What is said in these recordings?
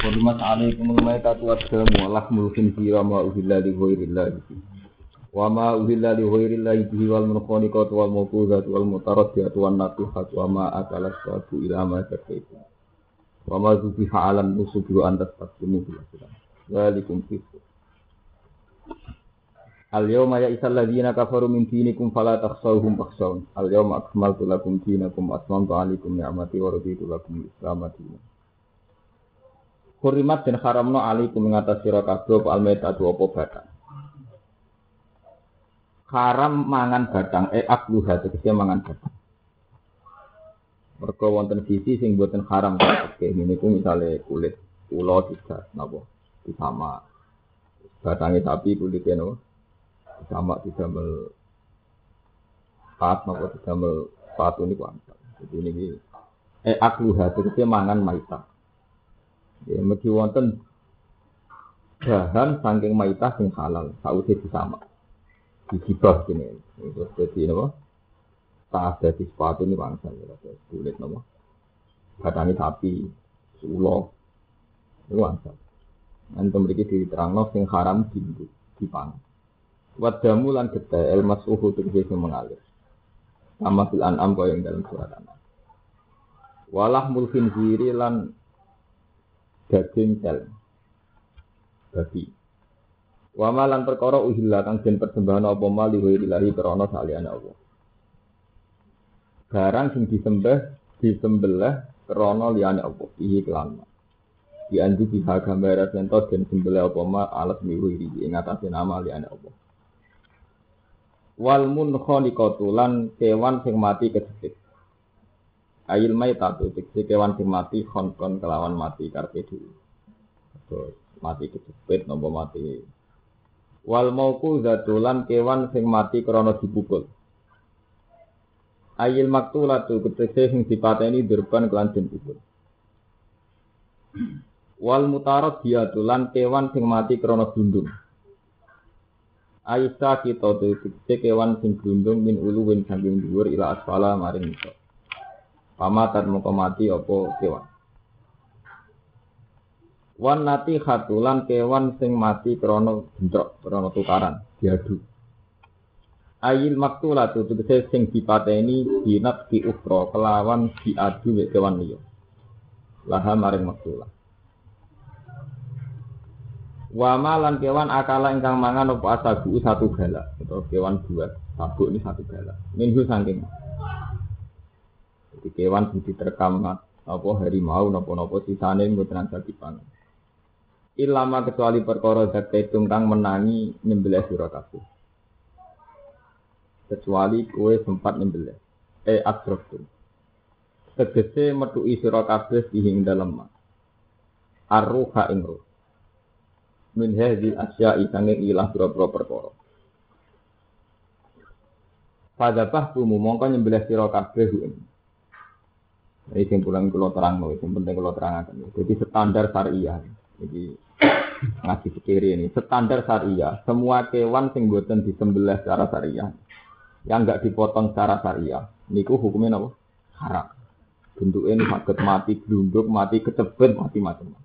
Hurmat alaikum al-maitatu wa lahmul khinzir wa ma uhilla li wa ma uhilla li ghairillah bihi wal munkhaniqatu wal mawqudatu wal mutaraddiyatu wa ma akalas sabu ila ma wa ma zubiha alam nusubi wa antas taqsimu bil aslam walikum fisq Al yawma ya isal ladzina kafaru min dinikum fala fakhshawun. Al akmaltu lakum wa lakum. Kurimat dan haramno alaikum mengatas sira kabeh apa almaitatu apa batang. Haram mangan batang eh akluha tegese mangan batang. Mergo wonten sisi sing boten haram oke niku misale kulit ula tidak napa disama batangnya sapi kulitnya napa sama didamel pat napa didamel sepatu niku antara. Jadi ini eh akluha tegese mangan maita. Ya mesti wonten bahan saking maita sing halal sausé disama. Disibah kene. Itu dadi napa? Tak dadi sepatu ini bangsa ya kulit napa? Batangnya sapi, ulo, itu bangsa. Nanti memiliki diterangno sing haram di dipangan. Wadamu lan getih el masuhu tegese mengalir. Sama fil an'am kaya yang dalam surat an'am. Walah mulkin ziri lan daging tel. Babi. Wama lan perkara uhilla kang den persembahan apa mali wa ilahi krana saliyane Allah. Barang sing disembah disembelih krana liyane Allah. Ihi kelan. Di andi biha gambar sento den sembelih apa ma alat miwi ing atase nama liyane Allah wal munkhaniqatu lan kewan sing mati kejepit. Ail maitatu tegese kewan sing mati khonkon kelawan mati karpe dhewe. Mati kejepit nopo mati. Wal mauku zatulan kewan sing mati krana dipukul. Ail maktulatu tegese sing dipateni durban kelan den. Wal mutarad diatulan kewan sing mati krana gundung. Aisyah kita tegese kewan sing glundung min uluwin saking dhuwur ila asfala maring iso. Pamatan moko mati apa kewan. Wan nati khatulan kewan sing mati krana bentrok, krana tukaran, diadu. Ayil maktulatu tegese sing dipateni dinat di ukra kelawan diadu mek kewan liya. Laha maring maktulah. Wama lan kewan akala ingkang mangan apa asabu satu galak atau kewan dua sabuk ini satu galak. Minggu saking. Jadi kewan sing diterkam apa harimau napa-napa sisane mboten ansal dipangan. Ilama kecuali perkara zakaitum kang menangi nyembelih sira kabeh. Kecuali kue sempat nyembelih. Eh akroftum. Tegese metuki sira kabeh ing dalem. Arruha ing ruh min hadhil asya'i sanging ilah pira-pira perkara. Fadzabah tumu mongko nyembelih sira kabeh ing. Ini sing pulang kula terangno, sing penting kula terangaken. Jadi standar syariah. Jadi ngaji fikir ini standar syariah. Semua kewan sing boten disembelih secara syariah yang enggak dipotong secara syariah niku hukumnya apa? Haram. Bentuknya ini sakit mati, gelunduk, mati, kecepet, mati macam-macam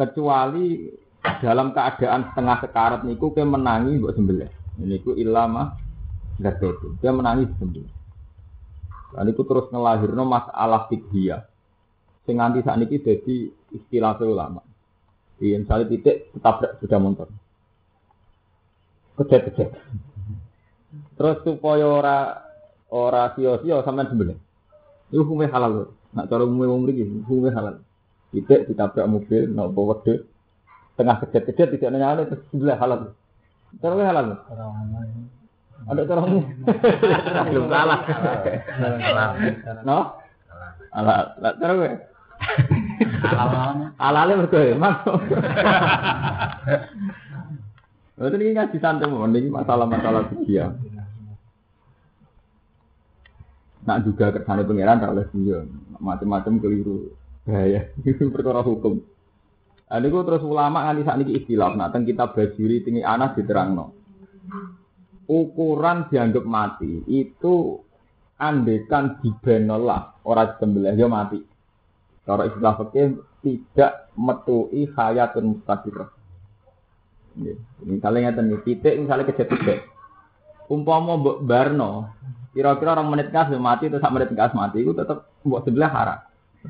kecuali dalam keadaan setengah sekarat niku ke menangi buat sembelih. Niku ilama nggak itu. Dia menangi sembelih. Dan itu terus ngelahirno masalah fikih Sing nganti ini jadi istilah ulama. Di misalnya titik tetap sudah motor. Kejet-kejet. Terus supaya ora ora sio-sio sampean sembelih. Itu hukumnya halal. Nak cara umumnya umum ini hukumnya halal. Tidak ditabrak mobil, nopo wedhus. Tengah kejat-kejat tidak nanya terus sebelah halal. Cara halal. Ada cara belum salah. No? Halal. Lah cara gue. Halal mergo emang. Itu ini ngaji santai ini masalah-masalah dia. Nak juga kersane pangeran oleh dia macam-macam keliru bahaya itu perkara hukum Nah, niku terus ulama nganti saat ini istilah. Nah, teng kita bajuri tinggi anak diterangno. Ukuran dianggap mati itu andekan dibenolah orang sembelih ya mati. Kalau istilah fikih tidak metui hayatun mustaqirah. Misalnya ngeten iki, titik misalnya kejadian Umpama mbok barno, kira-kira orang menit gas mati atau sak menit gas mati itu tetap mbok sebelah haram.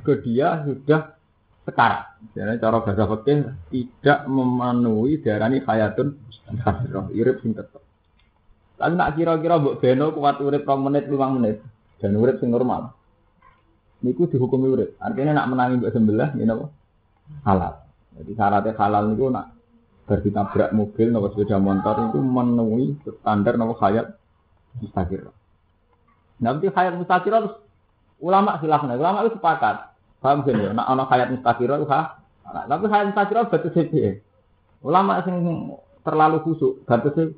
Ke dia sudah sekarang. Jadi cara bahasa fikih tidak memenuhi darani hayatun irip sing tetep. Tapi nak kira-kira mbok beno kuat urip 2 menit 5 menit dan urip sing normal. Niku dihukumi urip. Artinya nak menangi mbok sebelah ngene apa? Halal. Jadi syaratnya halal niku nak berditabrak mobil nopo sepeda motor itu memenuhi standar nopo hayat mustaqir. Nanti hayat mustaqir terus ulama silahkan, ulama itu sepakat. Paham sih ya? Nak ono hayat mustaqir itu ha. Tapi hayat mustaqir batas sih. Ulama sing terlalu kusuk batasnya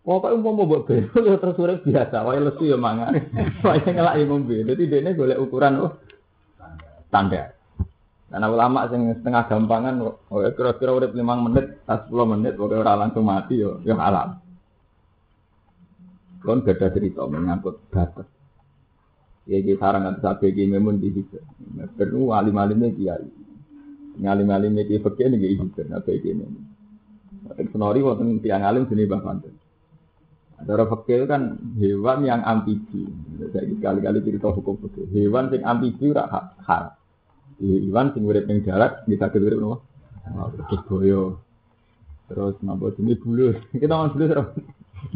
Pokoknya mau mau buat belo ya terus urip biasa, wae lesu ya mangan. Wae ngelak ya ngombe. Dadi dene golek ukuran oh standar. Karena ulama sing setengah gampangan oh, kira-kira urip 5 menit, 10 menit pokoknya ora langsung mati yo ya halal. Kon gada cerita menyangkut batas. Ya iki sarang kan sabe iki memun di situ. Perlu alim-alimnya kiai. Ngalim-alimnya kiai fakir nih iki apa iki ini. Senori wonten tiang alim sini Mbah Panten. Cara fakir kan hewan yang amfibi. Saya kali-kali cerita hukum fakir. Hewan yang amfibi ora haram. Hewan sing urip ning darat bisa urip nopo? Terus boyo. Terus napa ini bulus. Kita ngomong bulus ora?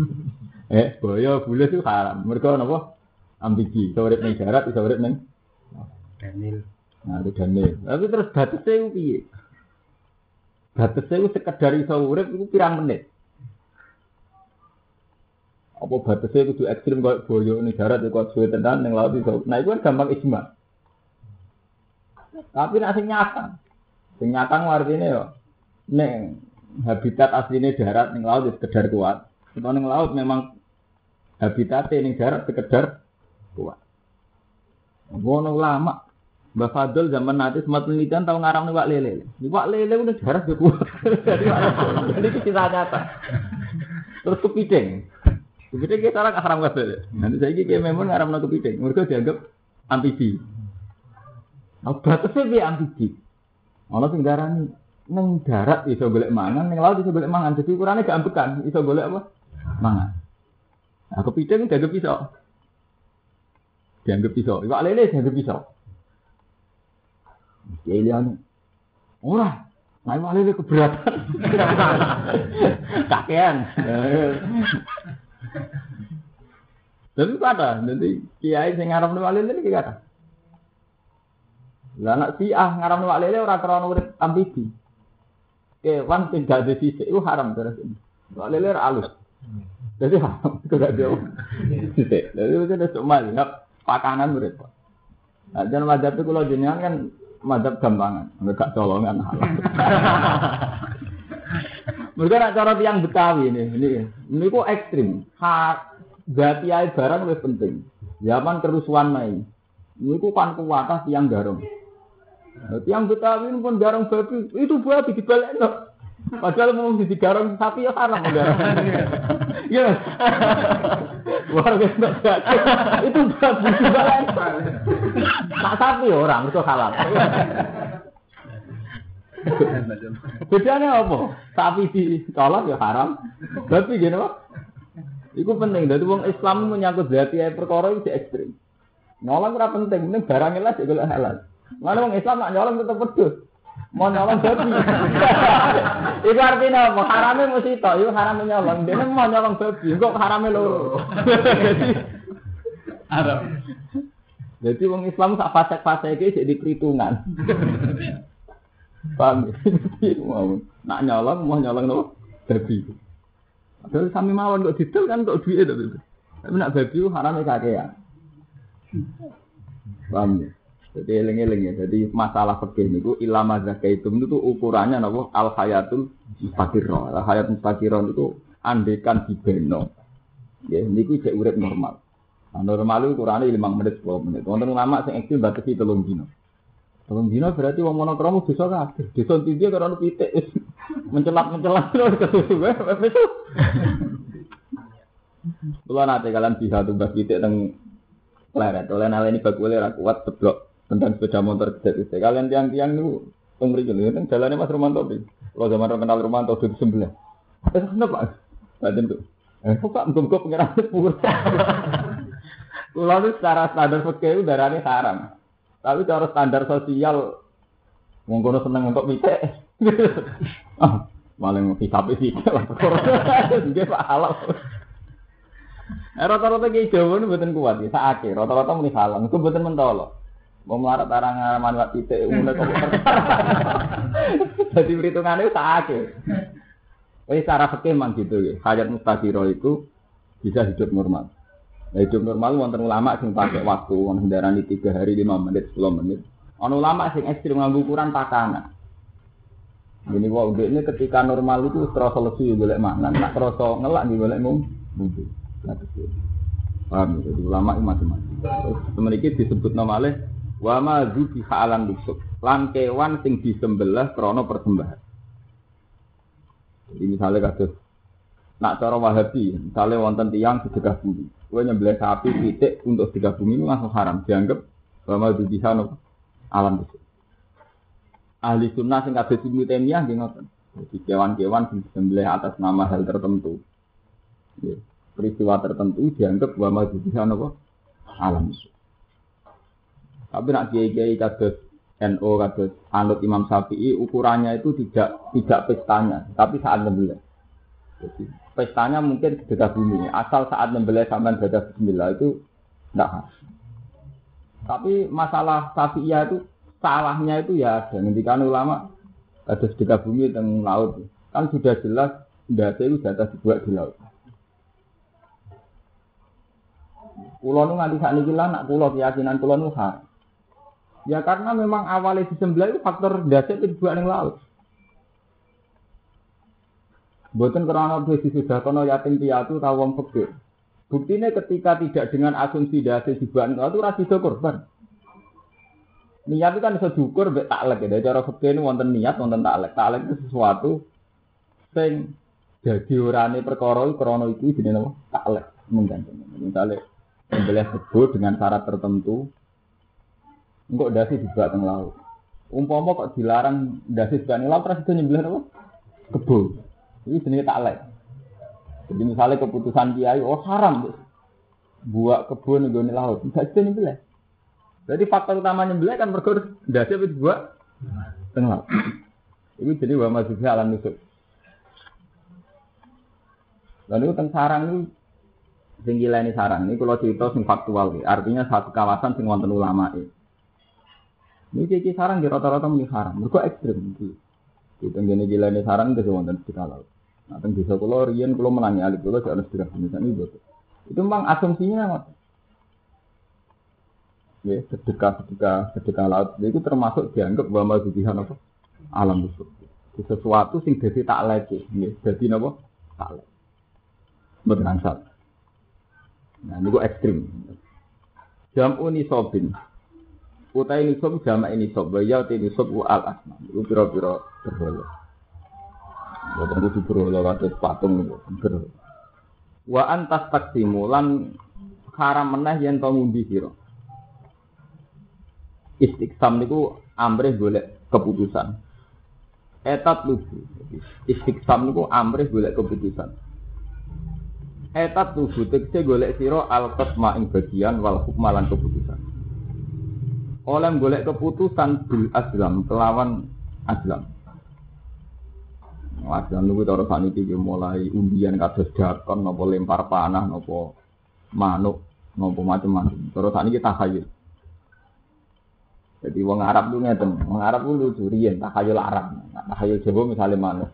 eh, boyo bulus itu haram. Mereka napa? Amfibi. Bisa urip ning darat, bisa urip ning Daniel. Nah, itu Daniel. Tapi terus batasnya itu piye? Batasnya itu sekedar iso urip itu pirang menit apa batasnya itu ekstrim kayak boyo ini darat itu kuat suwe tenan yang laut itu nah itu kan gampang isma tapi nasi nyata sing nyata artinya ya neng habitat aslinya darat neng laut itu sekedar kuat kalau neng laut memang habitatnya neng darat sekedar kuat Wono lama Mbak Fadl zaman nanti sempat penelitian tahu ngarang nih wak lele. Nih wak lele udah darat gak kuat. Jadi cerita nyata. Terus kepiting. Kepiting kita orang haram kabeh. Nanti saya kayak memang ngaram no kepiting. Mereka dianggap amfibi. Nah, batasnya dia amfibi. Ono sing darani neng darat iso golek mangan, neng laut iso golek mangan. Jadi ukurannya gak ambekan, iso golek apa? Mangan. Nah, kepiting dianggap pisau. Dianggap pisau. Iwak lele dianggap pisau. Ya liane. Ora, Nah, iwak lele keberatan. Kakean. Itu ada, nanti kiai sing ngaram nuwak lele ini kata. Lah anak si ah ngaram nuwak lele orang krono urip ambibi. Kewan tidak ada sisi itu haram terus ini. Nuwak lele halus. Jadi haram gak jauh. Sisi. Jadi itu udah cuma lihat pakanan urip. Nah, dan mazhab itu kalau jenengan kan mazhab gampangan, enggak colongan. Mereka nak cara tiang Betawi ini, ini, ini kok ekstrim. Hak gati air barang lebih penting. Zaman kerusuhan main. Ini kok kan kuatah tiang garong. Nah, tiang Betawi ini pun garong babi, itu babi dibalik no. Padahal mau di garong sapi ya haram garong. Iya. Luar biasa. Itu babi dibalik. Tak sapi orang itu halal. Bedanya apa? Sapi dicolok ya haram. Tapi gini kok. Iku penting. Jadi wong Islam menyangkut berarti ya perkara itu ekstrim. Nyolong ora penting, penting barangnya lah juga halal. Mana wong Islam nak nyolong tetap pedus. Mau nyolong babi. Iku artinya apa? Haramnya mesti to, itu haramnya nyolong. Dia mau nyolong babi, kok haramnya loro. Jadi haram. Jadi wong Islam sak fasek-fasek iki jadi perhitungan. Paham ya? mau nak nyolong mau nyolong nopo babi. Padahal sami mawon kok didol kan kok duit itu. Tapi nak babi haram ya. Paham ya? Jadi eling-eling ya. Jadi masalah fikih niku ilama zakaitum itu ukurannya nopo al hayatul mustaqirah. Al hayat mustaqirah itu andekan dibeno. Ya niku cek urip normal. Nah, normal itu ukurannya 5 menit 10 menit. Wonten ulama sing ekstrem batasi 3 dino. Tolong dino berarti wong monokromo bisa kabeh. Desa tiga karena ono pitik mencelat-mencelat terus kesusu wae wis. Kula nate kalian bisa tugas pitik teng leret. Oleh naleni bakule ra kuat seblok tentang sepeda motor gede Kalian tiang-tiang niku Teng mriki lho, dalane Mas Romanto iki. Kalau zaman kenal Romanto di sebelah. Eh, kenapa? Badan tuh. Eh, kok Pak muga-muga pengiran sepur. Kulo itu secara standar fikih darane haram. Tapi cara standar sosial wong kono seneng untuk mikir. ah, maling hisap sih. Nggih Pak halal. Eh, rata-rata ki Jawa ini buatan kuat ya, saake. Rata-rata muni halal, itu buatan mentolo. Mau melarat arang manfaat titik umumnya kok. Jadi perhitungannya saake. Tapi secara fikih gitu ya. Hayat mustaqiro itu bisa hidup normal. Nah, hidup normal wonten ulama sing pakai waktu wong hendarani 3 hari 5 menit 10 menit. Ono ulama sing ekstrim nganggo ukuran pakanan. Ini wau ini ketika normal itu terasa lesu golek mangan, nak terasa ngelak di golek ngum. Nah, Paham ya? Jadi ulama itu macam-macam. Terus disebut namanya wa ma zubi halan nusuk. Lan kewan sing disembelih krana persembahan. Jadi misalnya kasus nak cara Wahabi, misalnya wonten tiang sedekah bumi, gue nyembelih sapi titik untuk sedekah bumi itu langsung haram, dianggap bahwa halan alam nusuk. Ahli sunnah sing kabeh sing temiyah nggih ngoten. Jadi kewan-kewan disembelih atas nama hal tertentu. Ya peristiwa tertentu dianggap bahwa apa alam tapi nak kiai kiai kados NO kados anut Imam Syafi'i ukurannya itu tidak tidak pestanya tapi saat membeli jadi pestanya mungkin sedekah bumi. Asal saat membeli sampai baca Bismillah itu tidak harus tapi masalah Syafi'iyah itu salahnya itu ya ada. Kan ulama ada sedekah bumi tentang laut. Kan sudah jelas tidak itu data dibuat di laut. Kulo nu nganti saat ini nak kulo keyakinan kulo nu Ya karena memang awalnya disembelih itu faktor dasar itu dibuat yang laut. Bukan karena sudah kono yatim piatu tahu wong fakir. Buktinya ketika tidak dengan asumsi dasar dibuat laut itu rasi korban. Niat itu kan bisa diukur tak taklek ya. Cara fakir ini wonten niat, wonten taklek. Taklek itu sesuatu sing jadi orane perkara krono itu jadi apa? Taklek menggantung. Misalnya Membelih kebo dengan syarat tertentu, enggak dasi juga teng laut. Umpama kok dilarang dasi juga teng laut, terus itu nyembelih apa? Kebo. Ini jenis taklek. Jadi misalnya keputusan kiai, oh haram, buat kebun nih laut, tidak bisa nyembelih. Jadi faktor utama nyembelih kan mereka dasi itu buat teng laut. Itu jadi wa masuknya alam nusuk. Lalu tentang sarang itu Sing ini saran ini kalau cerita sing faktual artinya satu kawasan sing wonten ulama ini. Ini cici sarang di rata-rata muni haram, mereka ekstrim iki. Di tenggene ini sarang itu wonten di kalau. Nah, teng desa kula riyen kula menangi alih kula jek ana misalnya itu. Itu memang asumsinya nggak Ya, sedekah sedekah sedekah laut itu termasuk dianggap bahwa mazubihan apa? Alam busuk. Sesuatu sing dadi tak lagi, ya, dadi napa? Tak lagi. Mboten angsal. Nah, ini ekstrim. Jam uni sobin. Utai ini sob jama ini sob. Bayau ini sob wa al asma. Itu piro-piro berhala. Bukan itu berhala atau patung. Berhala. Wa antas taksimu lan haram meneh yen to ngundi. Istiqsam niku amrih golek keputusan. Etat lugu. Istiqsam niku amrih golek keputusan. Etat tubuh tegese golek siro al qasma ing bagian wal hukma lan keputusan. Oleh golek keputusan bil aslam kelawan aslam. Aslam niku cara saniki mulai undian kados dakon napa lempar panah napa manuk napa macam-macam. Cara saniki takhayul. Jadi wong Arab tuh ngeten, wong Arab tuh lucu riyen takhayul Arab. Takhayul Jawa misalnya manuk.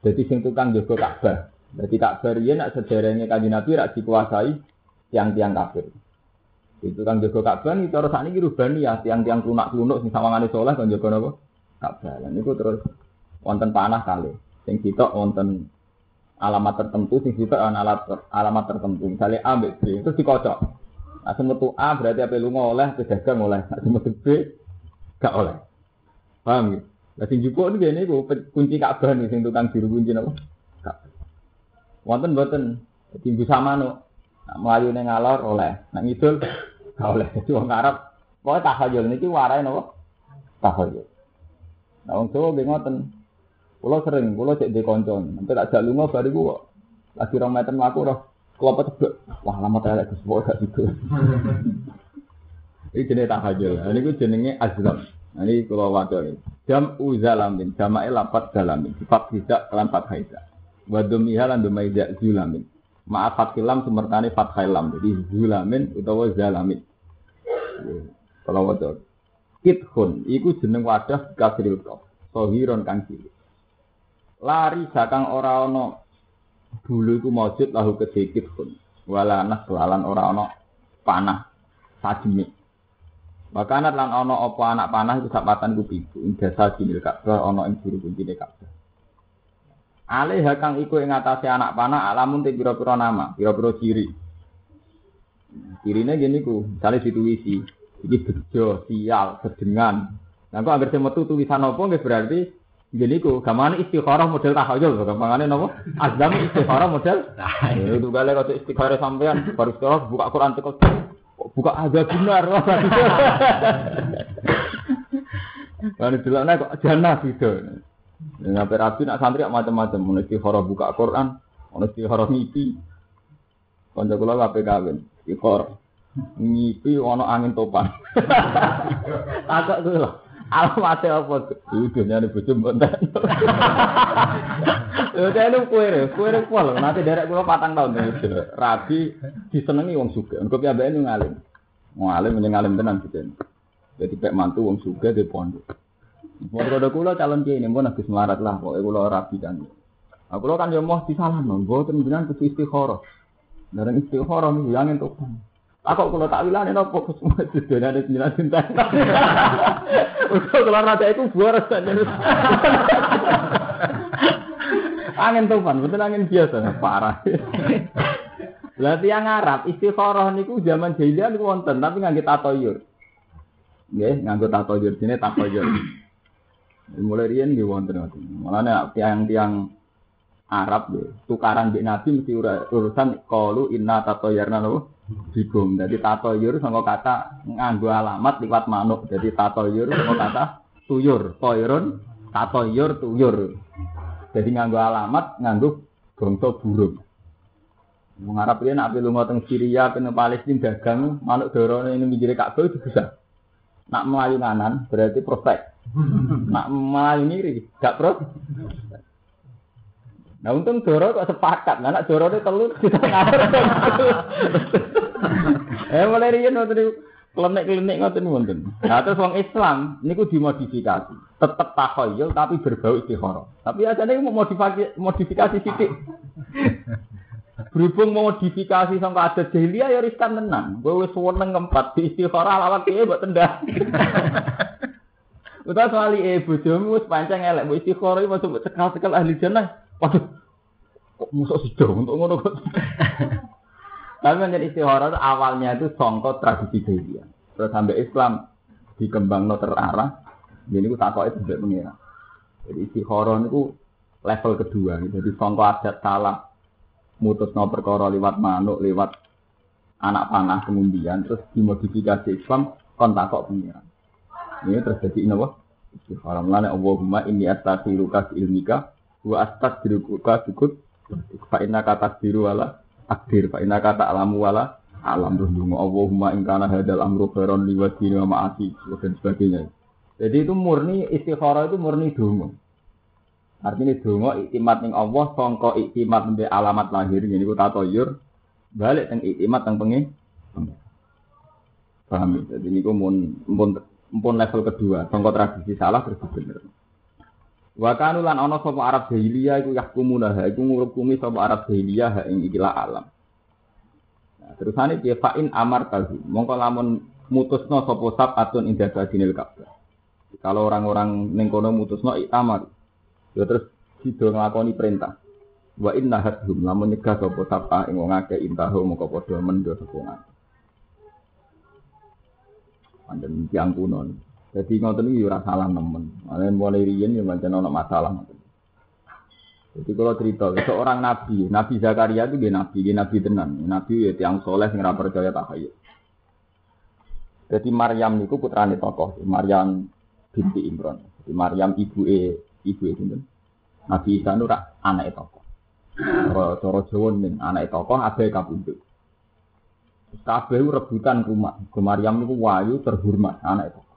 Jadi sing tukang jaga Ka'bah, jadi tak beri nak sederhana kanji Nabi rak dikuasai tiang-tiang kafir. Itu kan jaga Ka'bah itu terus ini rubani ya tiang-tiang lunak-lunak sing sawangane soleh kan jaga napa? Ka'bah. Lan niku terus wonten panah kali. Sing sitok wonten alamat tertentu sing sitok alat alamat tertentu. Misalnya A B B terus dikocok. Nah, semetu A berarti apa lu oleh, pedagang oleh. Nah, semetu B gak oleh. Paham gitu? Lah sing jupuk ini kunci Ka'bah nih sing tukang juru kunci napa? Wonten mboten timbu sama no. Nak melayu ning ngalor oleh, nak ngidul gak oleh. Jadi wong Arab pokoke tahayul niki warai napa? Nah, wong Jawa. Kula sering, kula cek di kanca, nanti tak jak lunga bari kok. Lagi rong meter mlaku roh kelopet tebek. Wah, lama tak lek Gus gak gitu. Ini jenis tahajul. Ini ku jenenge azlam. Nah, ini kalau ini. Jam uzalamin, jama'i lapat zalamin. Sifat tidak kelan fathaida. Wadumiha lan dumaida zulamin. Maaf fathilam semertani fathailam. Jadi zulamin utawa zalamin. Kalau wakil. Kithun, iku jeneng wadah kasril kof. Sohiron kang cilik. Lari sakang ora ana dulu iku maujud lahu kedikit pun. Wala selalan ora ana panah sajemi. Makanat lan ana apa anak panah iku sapatan ku pitu. Ing dasa jinil Ka'bah ana ing juru kuncine Ka'bah. Alih kang iku ing atase anak panah alamun te pira-pira nama, pira-pira ciri. Cirine gini ku, misalnya dituwisi, iki bejo, sial, sedengan. Nah, kok agar metu tulisan apa nggih berarti Jadi ku gamane istikharah model tahayul, gampangane napa? Azam istikharah model. Nah, itu gale kok istikharah sampean baru sekolah buka Quran tekel buka aja benar. Kan delokne kok jannah gitu. Nyampe rabi nak santri macam-macam, mun istikharah buka Quran, ono istikharah ngipi. Kanca kula kabeh kawin, istikharah ngipi ono angin topan. Takok kuwi lho. Alamate apa? Iki dunyane bojo mbonten. Lha kene kuwi, kuwi kuwi nanti derek kula patang tahun Rabi disenengi wong sugih. Engko piyambake nu ngalim. Ngalim menyang ngalim tenan gitu. Jadi pek mantu wong sugih di pondok. Pondok kula calon kiai ini pun habis melarat lah, pokoknya kula rabi kan. Aku lo kan yo mau disalah, mboten jenengan kudu istikharah. Dari istikharah niku yang entuk. Aku kalau tak wilane nopo semua sedonan ada sembilan cinta. Untuk keluar rada itu saja. angin tufan, betul angin biasa, parah. Lah yang Arab istikharah niku zaman jahiliyah niku wonten, tapi nganggo tatoyur. Nggih, nganggo tatoyur sini tatoyur. Mulai riyen nggih wonten ngoten. Mulane tiang-tiang Arab ya, tukaran di Nabi mesti urusan kalu inna tatoyarna nopo bigum. Jadi tatoyur sama kata nganggo alamat liwat manuk. Jadi tatoyur sama kata tuyur, toyrun, tatoyur, tuyur. Jadi nganggo alamat nganggo bangsa burung. Mengharap dia nak lu teng Syria, teng Palestina dagang, manuk dorone ini mikire Ka'bah itu bisa. Nak melayu kanan berarti prospek. Nak melayu kiri gak pro. Nah untung Doro kok sepakat, nah, anak Doro itu telur kita ngawur. eh mulai riyen ngoten klenik-klenik ngoten wonten. Nah terus wong Islam niku dimodifikasi. Tetep takhayul tapi berbau istikharah. Tapi ajane mau modifikasi modifikasi sithik. Berhubung modifikasi sampai ada jahiliyah ya riskan tenan. Gue wis seneng ngempat di istikharah lawat piye mbok tendang. Udah soal e bojomu wis pancen elek istikharah iki masuk cekal-cekal ahli jannah. Waduh, kok musuh sih untuk ngono kok. Tapi menjadi istihara itu awalnya itu songkot tradisi jahiliyah. Terus sampai Islam dikembang no terarah. Jadi itu takut itu tidak mengira. Jadi istihara itu level kedua. Jadi songkot adat salah mutus no perkara lewat manuk, lewat anak panah kemudian terus dimodifikasi Islam kon takut pengiran. Ini terjadi ini apa? Istihara melane Allahumma inni astaghfiruka ilmika wa astaghfiruka sukut fa inna kata biru wala akdir fa inna kata alamu wala alam terus dungo Allahumma in kana hadal amru khairan li wajhi wa ma'asi dan sebagainya. Jadi itu murni istikharah itu murni dungo. Artinya dungo iktimat ning Allah sangka iktimat nembe alamat lahir ini ku tatoyur balik teng iktimat teng pengi. Paham ya? Jadi ini mun mun level kedua, sangka tradisi salah terus bener. Wa kanu lan ana sapa Arab jahiliyah iku yahkumuna ha iku ngurukumi sapa Arab jahiliyah ing ikilah alam. Nah, terusane piye fa in amar tahu. Mongko lamun mutusno sapa sab atun inda dinil Ka'bah. Kalau orang-orang ning kono mutusno amar. Ya terus sido nglakoni perintah. Wa inna hadhum lamun nyegah sapa sab ing wong akeh intahu mongko padha mendo sapa ngake. Panjen tiang kuno. Jadi ngoten iki ora salah nemen. Mane mulai riyen ya pancen ana masalah Jadi kalau cerita seorang nabi, Nabi Zakaria itu dia nabi, dia nabi tenan, nabi ya tiang soleh yang percaya takhayul. Jadi Maryam niku putrane tokoh, Maryam binti Imran. Jadi Maryam ibu e ibu e sinten? Nabi Isa nu rak anake tokoh. Cara cara Jawa ning anake tokoh abe kapundhut. Kabeh rebutan rumah. Ke Maryam niku wayu terhormat anak itu.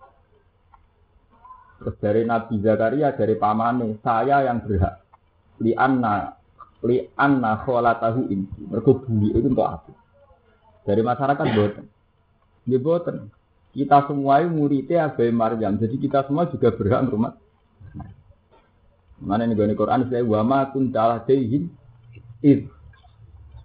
Terus dari Nabi Zakaria dari pamane, saya yang berhak. Li anna li anna kholatahu inti. Mergo bumi itu untuk aku. Dari masyarakat boten. Dia boten. Kita semua muridnya Abai Maryam. Jadi kita semua juga berhak rumah. Mana nih gue Quran saya wama kuntalah dehim id.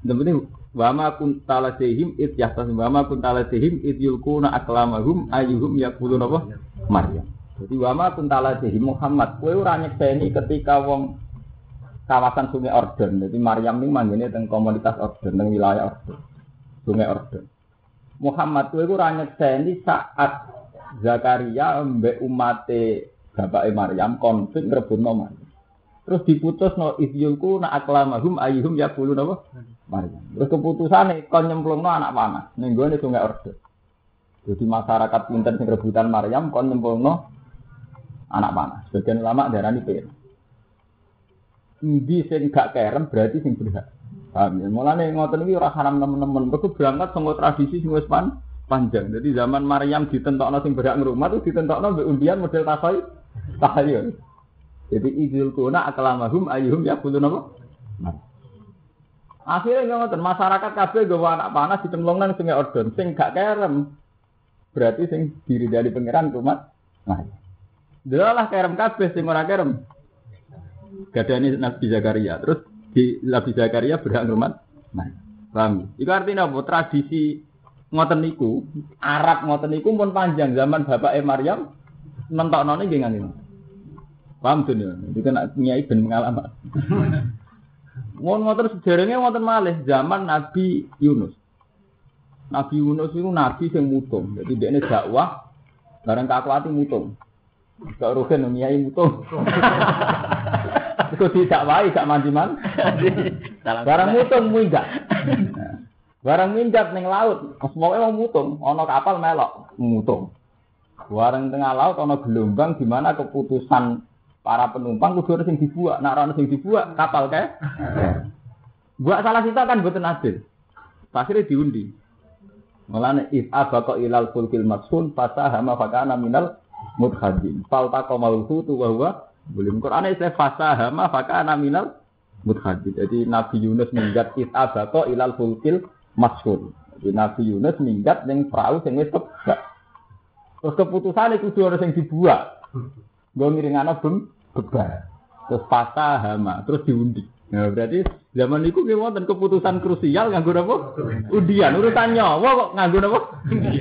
Yang Wama kun talasihim it yahtas wama kun talasihim it yulkuna aklamahum ayuhum yakulun apa? Maryam. Jadi wama kun talasihim Muhammad kowe ora nyekseni ketika wong kawasan Sungai Orden. Jadi Maryam ini manggilnya tentang komunitas Orden, tentang wilayah Orden. Sungai Orden. Muhammad kowe ora nyekseni saat Zakaria mbek umate bapake Maryam konflik rebutno Maryam. Terus diputus no isyulku na aklamahum ayuhum ya bulu apa? Maryam. Terus keputusan kon nyemplung no anak panah. Ning nih sungai orde. Jadi masyarakat pinter sing rebutan Maryam kon nyemplung no anak panah. Sebagian ulama darani pir. Ndi sing gak kerem berarti sing berhak. Paham ya? Mulane ngoten iki ora haram temen-temen. Mergo berangkat saka tradisi sing wis pan panjang. Jadi zaman Maryam ditentokno sing berhak ngrumah itu ditentokno mbek undian model tasoy tahayyul. Jadi idul kuna aklamahum ayuhum ya kudu nopo. Akhirnya ngoten masyarakat kabeh gawa anak panas ditemlong nang sungai Ordon sing gak kerem. Berarti sing diri dari pangeran umat. Nah. Delalah kerem kabeh sing ora kerem. Gadani Nabi Zakaria. Terus di Nabi Zakaria berhak rumah. Nah. Paham? Iku artinya apa? Tradisi ngoten niku, Arab ngoten niku pun panjang zaman bapak Maryam nentokno nggih ngene. Paham tuh ya? Itu kan nyai ben pengalaman. Ngon ngoten sejarahnya ngoten malih zaman Nabi Yunus. Nabi Yunus itu nabi yang mutung. Jadi dia ini dakwah bareng kakuati mutung. Gak rugen nyai mutung. Itu tidak wae gak mandiman. Barang mutung minggat. Barang minggat ning laut, semoga mau mutung, ana kapal melok mutung. Barang tengah laut ana gelombang di mana keputusan para penumpang kudu harus yang dibuat. Nak orang yang dibuat kapal kayak. Buat salah kita kan buatan adil. Akhirnya diundi. Mulane if abqa ilal fulkil maksun fasahama fakana minal mudhadin. Falta qamal hutu wa huwa belum Quran istilah fasahama fakana minal mudhadin. Jadi Nabi Yunus minggat if abqa ilal fulkil maksun. Jadi Nabi Yunus minggat ning perahu sing wis Terus keputusan itu harus yang dibuat. Gue ngiringana bem beban. Terus patah hama, terus diundi. Nah, berarti zaman itu kita wonten keputusan krusial nganggo apa? Undian. Urusan nyawa kok nganggo apa?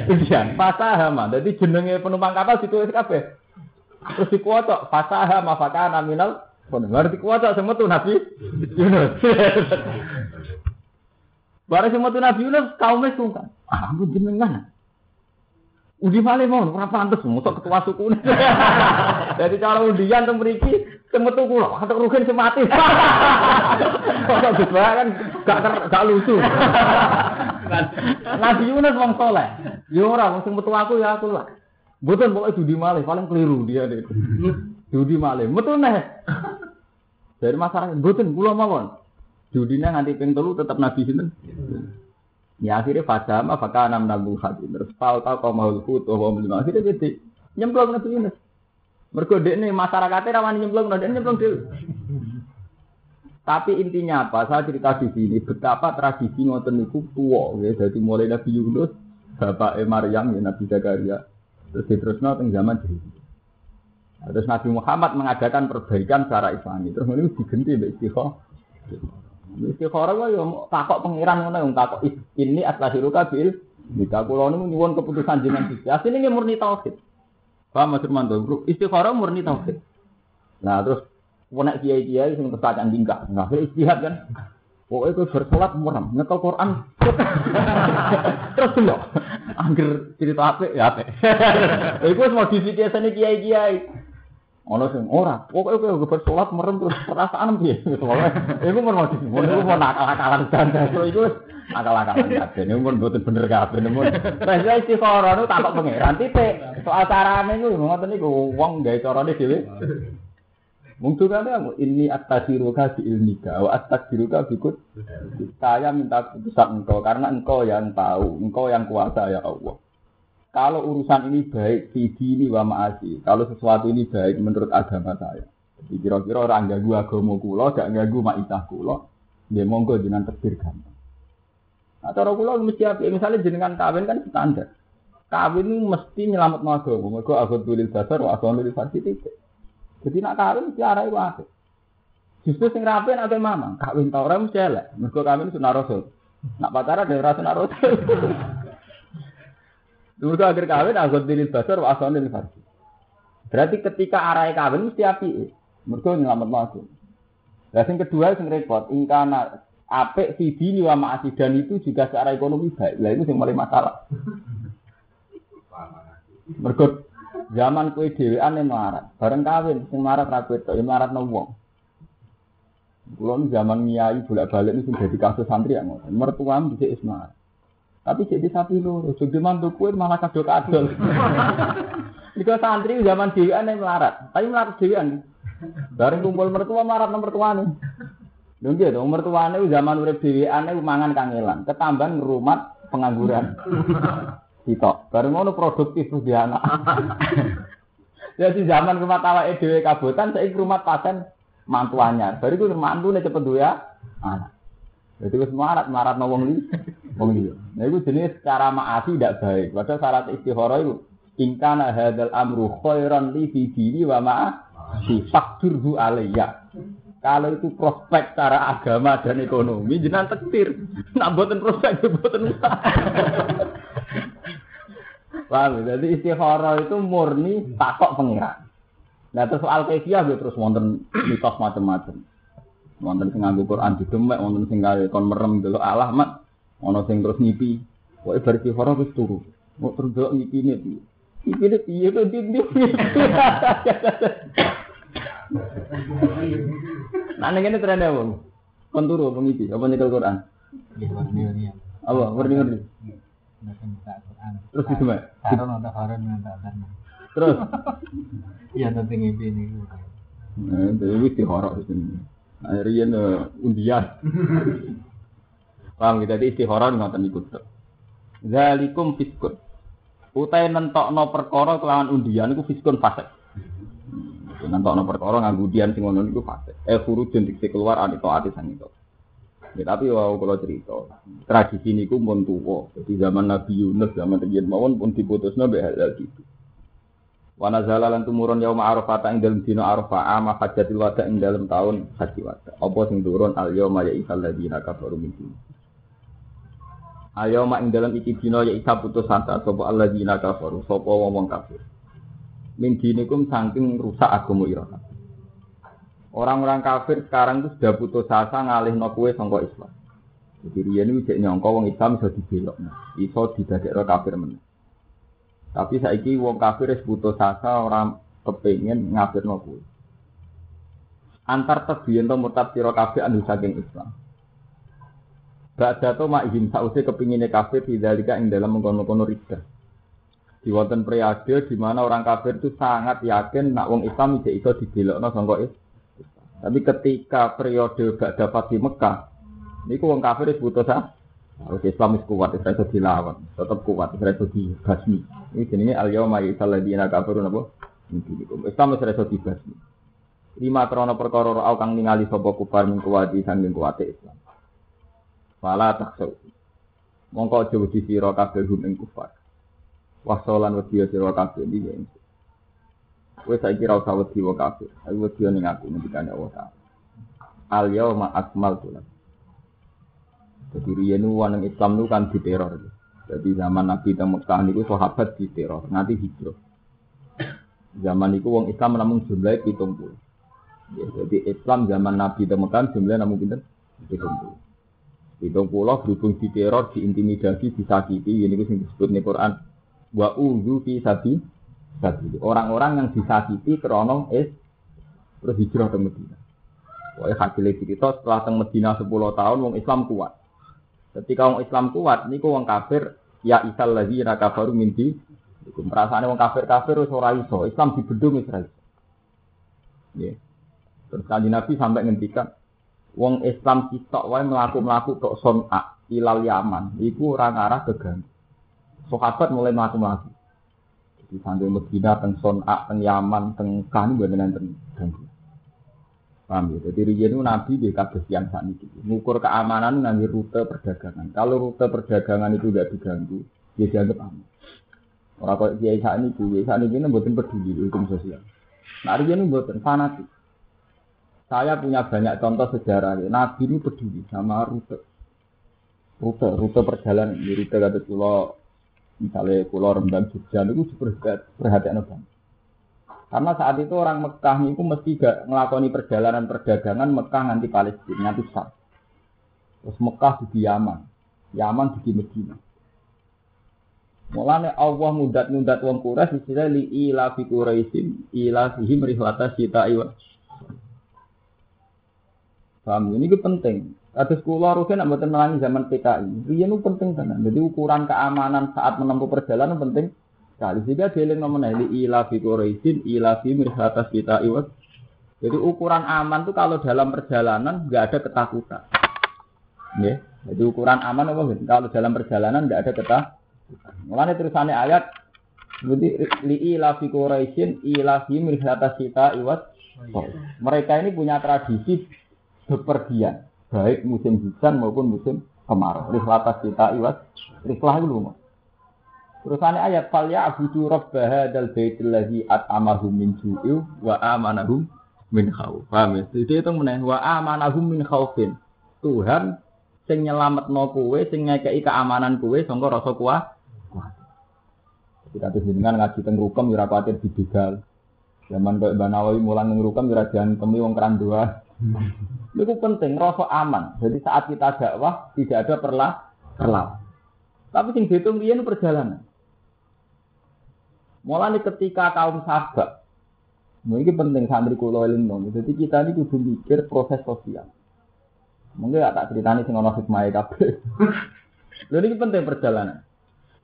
Undian. Patah hama. Jadi jenenge penumpang kapal ditulis kabeh. Terus dikuotok patah hama fakana minal Benar semua tuh Nabi Yunus. Barang semua tuh Nabi Yunus kaumnya sungkan. Ah, ampun jenengan. Undi malih mau ora pantes mutok ketua suku. Jadi cara undian teng mriki semetu kula, kata rugen semati. Kok gitu kan gak gak lucu. Nabi Yunus wong soleh. Ya ora wong sing metu aku ya aku lah. Mboten pokoke judi malih paling keliru dia itu. Judi malih. Metu neh. Dari masyarakat mboten kula mawon. Judine nganti ping telu tetap Nabi sinten? Ya akhirnya fadama fakana minal hati Terus fal tau kau mau hut wa belum akhirnya jadi nyemplung Nabi Yunus. Mergo ini masyarakatnya rawan nyemplung, nah nyemplung dulu. Tapi intinya apa? Saya cerita di sini betapa tradisi ngoten niku tua ya. Jadi mulai Nabi Yunus, Bapak Maryam ya Nabi Zakaria, terus diterusno teng zaman. Nah, terus Nabi Muhammad mengadakan perbaikan secara Islami. Terus ini diganti mbek istiqomah. Istikharah wae yo takok pangeran ngono yang takok ini atlahiruka bil Jika kula niku nyuwun keputusan jenengan Gusti. Asline nggih murni tauhid. Paham Mas Firmanto? Istikharah murni tauhid. Nah, terus nek kiai-kiai sing kesacan tingkah. Nah, istihad kan. Pokoknya gue bersolat muram, nyetel Quran. Terus dulu, angger cerita apa ya apa. Itu mau modifikasi kiai-kiai. Ono sing ora, pokoke kowe geber salat merem terus perasaan piye? Soale iku mun mau dimun iku mau nakal-nakalan ganda. Iku akal-akalan kabeh. Niku mun mboten bener kabeh. Mun wis istikhara niku takok pangeran titik. Soal carane niku ngoten niku wong gawe carane dhewe. Mungkin kan ini attajiruka di ilmika, wa attajiruka bikut. Saya minta keputusan engkau karena engkau yang tahu, engkau yang kuasa ya Allah. Kalau urusan ini baik di dini wa ma'asi, kalau sesuatu ini baik menurut agama saya. Jadi kira-kira orang ganggu agama kula, gak ganggu ma'isah kula, dia monggo dengan terbir gampang. Nah, cara kula mesti? Misalnya jenengan kawin kan standar. Kawin ini mesti nyelamat agama. Mergo tulis dasar, wa aku tulis titik. Jadi nak kawin mesti arah itu apa? Justru sing rapi nanti mama, kawin tau orang mesti elek. Mergo kawin sunah rasul. Nak pacaran dari rasul rasul. Dulu akhir kawin aku diri basar wa asal farsi. Berarti ketika arah kawin mesti api. Mereka nyelamat masuk. Dan yang kedua yang repot, ingkana apik dini wa ma'asi dan itu juga secara ekonomi baik. Lah itu yang paling masalah. Mereka zaman kue dewean yang marat, bareng kawin, sing marat rakyat itu, yang marat wong. Kulo zaman nyai bolak-balik ini sudah jadi kasus santri yang mertua bisa ismail. Tapi jadi sapi loro, jadi mantu kue malah kado kadol. Jika santri zaman dewan yang melarat, tapi melarat dewan. Bareng kumpul mertua melarat nomor tua nih. Dong gitu, mertua nih zaman urip dewan nih mangan kangelan, ketambahan rumah pengangguran. Kita, bareng ngono produktif tuh dia anak. Jadi zaman rumah tawa edw kabutan, saya rumah paten mantuannya. Baru itu mantu nih cepet ya, anak. Jadi wis marat marat no wong li, wong liya. Nah itu jenis cara maasi tidak baik. Padahal syarat istihara itu ingkana hadal amru khairan li fi dini wa ma'a si fakturhu alayya. Kalau itu prospek cara agama dan ekonomi jenengan tektir. Nak boten prospek boten usah. Paham? Ya? Jadi istihara itu murni takok pengiran. Nah terus soal kefiah terus wonten mitos macam-macam. Wonten sing nganggo Quran didemek, wonten sing gawe kon merem delok Allah mat, ana sing terus ngipi. Pokoke bar istihara wis turu. Mau terus delok ngipine piye? Ngipine piye to ndi Nah ning kene trene wong. Kon turu apa ngipi? Apa nyekel Quran? Apa? Ngerti-ngerti. Terus didemek. Terus Iya nanti ngipi ini. Nah, itu istihara sini. Rian undian. Paham kita di istihara ngoten ikut. Zalikum fiskun. Utai nentokno perkara kelawan undian iku fiskun fasik. Nentokno perkara nganggo undian sing ngono niku fasik. Eh khurujun dikse keluar ati taati sang itu. Ya, tapi wow kalau cerita tradisi niku pun tuwa. Jadi zaman Nabi Yunus zaman riyen mawon pun diputusno mbek hal gitu. Wa nazala lan tumurun yaum Arafah ing dalem dina Arafah ama hajatil wada ing dalem taun haji wada. Apa sing turun al yauma ya isal ladina kafaru min din. Al yauma ing dalem iki dina ya isa putus asa sapa alladzina kafaru sapa wong kafir. Min dinikum saking rusak agama ira Orang-orang kafir sekarang itu sudah putus asa ngalihno kowe sangka Islam. Jadi riyen iki cek nyangka wong Islam iso dibelokno, iso didadekno kafir meneh. Tapi saiki wong kafir wis putus asa ora kepengin ngafirno kuwi. Antar tebiyen to murtad sira kabeh anu saking Islam. Ba'da to ihim sause kepingine kafir dzalika ing dalam mengkono-kono ridha. Di wonten periode di mana orang kafir itu sangat yakin nak wong Islam tidak iso dibelokno sangka. Tapi ketika periode gak dapat di Mekah, niku wong kafir wis putus asa. Harus Islam itu kuat, itu dilawan, tetap kuat, itu dibasmi. Ini jenenge al yauma yusal ladina kafirun apa? Islam wis di dibasmi. Lima trono perkara au kang ningali sapa kufar min kuwati sanging kuwate Islam. Fala taksau. Mongko aja wedi sira kabeh hum ing kufar. Wasolan wedi sira kabeh iki. Wes saiki ra usah wedi wa kafir. Aku wedi ning aku ngendikane Allah. Al yauma akmaltu lakum jadi riyen waneng Islam itu kan diteror. Jadi zaman Nabi dan Mekah niku sahabat diteror, nanti hijrah. Zaman itu wong Islam namun jumlahnya pitung puluh. Ya, jadi Islam zaman Nabi dan Mekah jumlahnya namun pinter pitung puluh. Pitung puluh berhubung diteror, diintimidasi, disakiti. Ini yang disebut di Quran. Wa uzu fi sabi sabili. Orang-orang yang disakiti krono is terus hijrah ke Medina. Wah, hasil cerita setelah teng Medina 10 tahun wong Islam kuat. Ketika wong Islam kuat niku wong kafir ya isal ladzina kafaru min di iku perasaane wong kafir-kafir wis ora iso, Islam dibedung wis ora iso. Terus kanjeng Nabi sampai ngendikan wong Islam sitok wae mlaku-mlaku tok son'a ilal Yaman, iku ora ngarah keganggu. Sahabat mulai mlaku-mlaku. Jadi sampai Medina teng son'a teng Yaman teng kan enten ganggu. Paham ya? Jadi riyen itu Nabi di kabeh yang saat ini. Ngukur keamanan nanti rute perdagangan. Kalau rute perdagangan itu tidak diganggu, dia dianggap aman. Orang kok kiai saat ini, kiai saat ini buatin peduli hukum sosial. Nah riyen itu buatin fanatik. Saya punya banyak contoh sejarah. Ya. Nabi ini peduli sama rute. Rute, rute perjalanan. Rute kata pulau, misalnya pulau Rembang Jogja itu perhatian banget. Karena saat itu orang Mekah itu mesti gak ngelakoni perjalanan perdagangan Mekah nanti Palestina, nanti Sam. Terus Mekah di Yaman, Yaman di Medina. Mulane Allah mudat-mudat wong Quraisy istilah li ila fi Quraisyin ila fihim rihlata sita iwa. Paham ini itu penting. Atas kula rugen nak melangi zaman PKI. Riyen penting tenan. Jadi ukuran keamanan saat menempuh perjalanan penting sekali. Sehingga dieling nomor li ila fi Quraisyin ila fi rihlata sita iwa. Jadi ukuran aman itu kalau dalam perjalanan nggak ada ketakutan. Ya, jadi ukuran aman apa? Kalau dalam perjalanan nggak ada ketakutan. Mulane terusane ayat Jadi li ila fi Quraisyin ila fi mirhata sita iwat. Mereka ini punya tradisi bepergian, baik musim hujan maupun musim kemarau. Rihlata sita iwat. Rihlah loh. Terusane ayat fal ya abudu rabb hadzal baitil ladzi at'amahum min ju'i wa amanahum min khauf. Paham ya? Jadi itu meneh wa amanahum min khaufin. Tuhan sing nyelametno kowe, sing ngekeki keamanan kowe sangka rasa kuat. Kita tuh dengan ngaji teng rukem ora kuatir dibegal. Zaman kok Mbak Nawawi mulang teng rukem ora temi wong keran dua. Itu penting rasa aman. Jadi saat kita dakwah tidak ada perlah perlah. Tapi sing dihitung riyen perjalanan. Mulai ketika kaum sahabat, ini penting santri kulo eling. Jadi kita ini kudu mikir proses sosial. Mungkin gak tak ceritani sing ono hikmah kabeh. Lha ini penting perjalanan.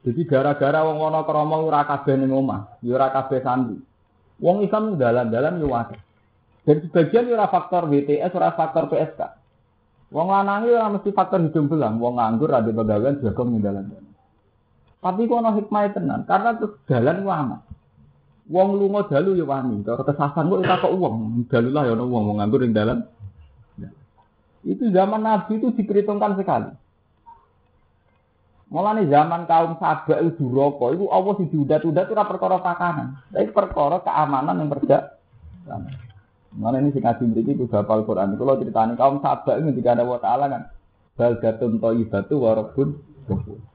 Jadi gara-gara wong ana krama ora kabeh ning omah, ya ora kabeh santri. Wong Islam dalan-dalan yo akeh. Dan sebagian ora faktor WTS, ora faktor PSK. Wong lanang ora mesti faktor hidung belang, wong nganggur ada pegawean jago ning dalan-dalan. Tapi kok ana hikmah tenan, karena terus dalan ku aman. Wong lunga dalu ya wani, cara kesasan kok ora kok wong, dalu lah ya ana wong wong nganggur ning dalan. Itu zaman Nabi itu diperhitungkan sekali. Mulane zaman kaum sabak itu duraka, itu Allah sing diudat-udat ora perkara pakanan. Tapi perkara keamanan yang perda. Mana ini sing ngaji mriki kudu hafal Quran. Kalau ceritanya kaum sabak itu ketika ada wa taala kan baldatun thayyibatu wa rabbun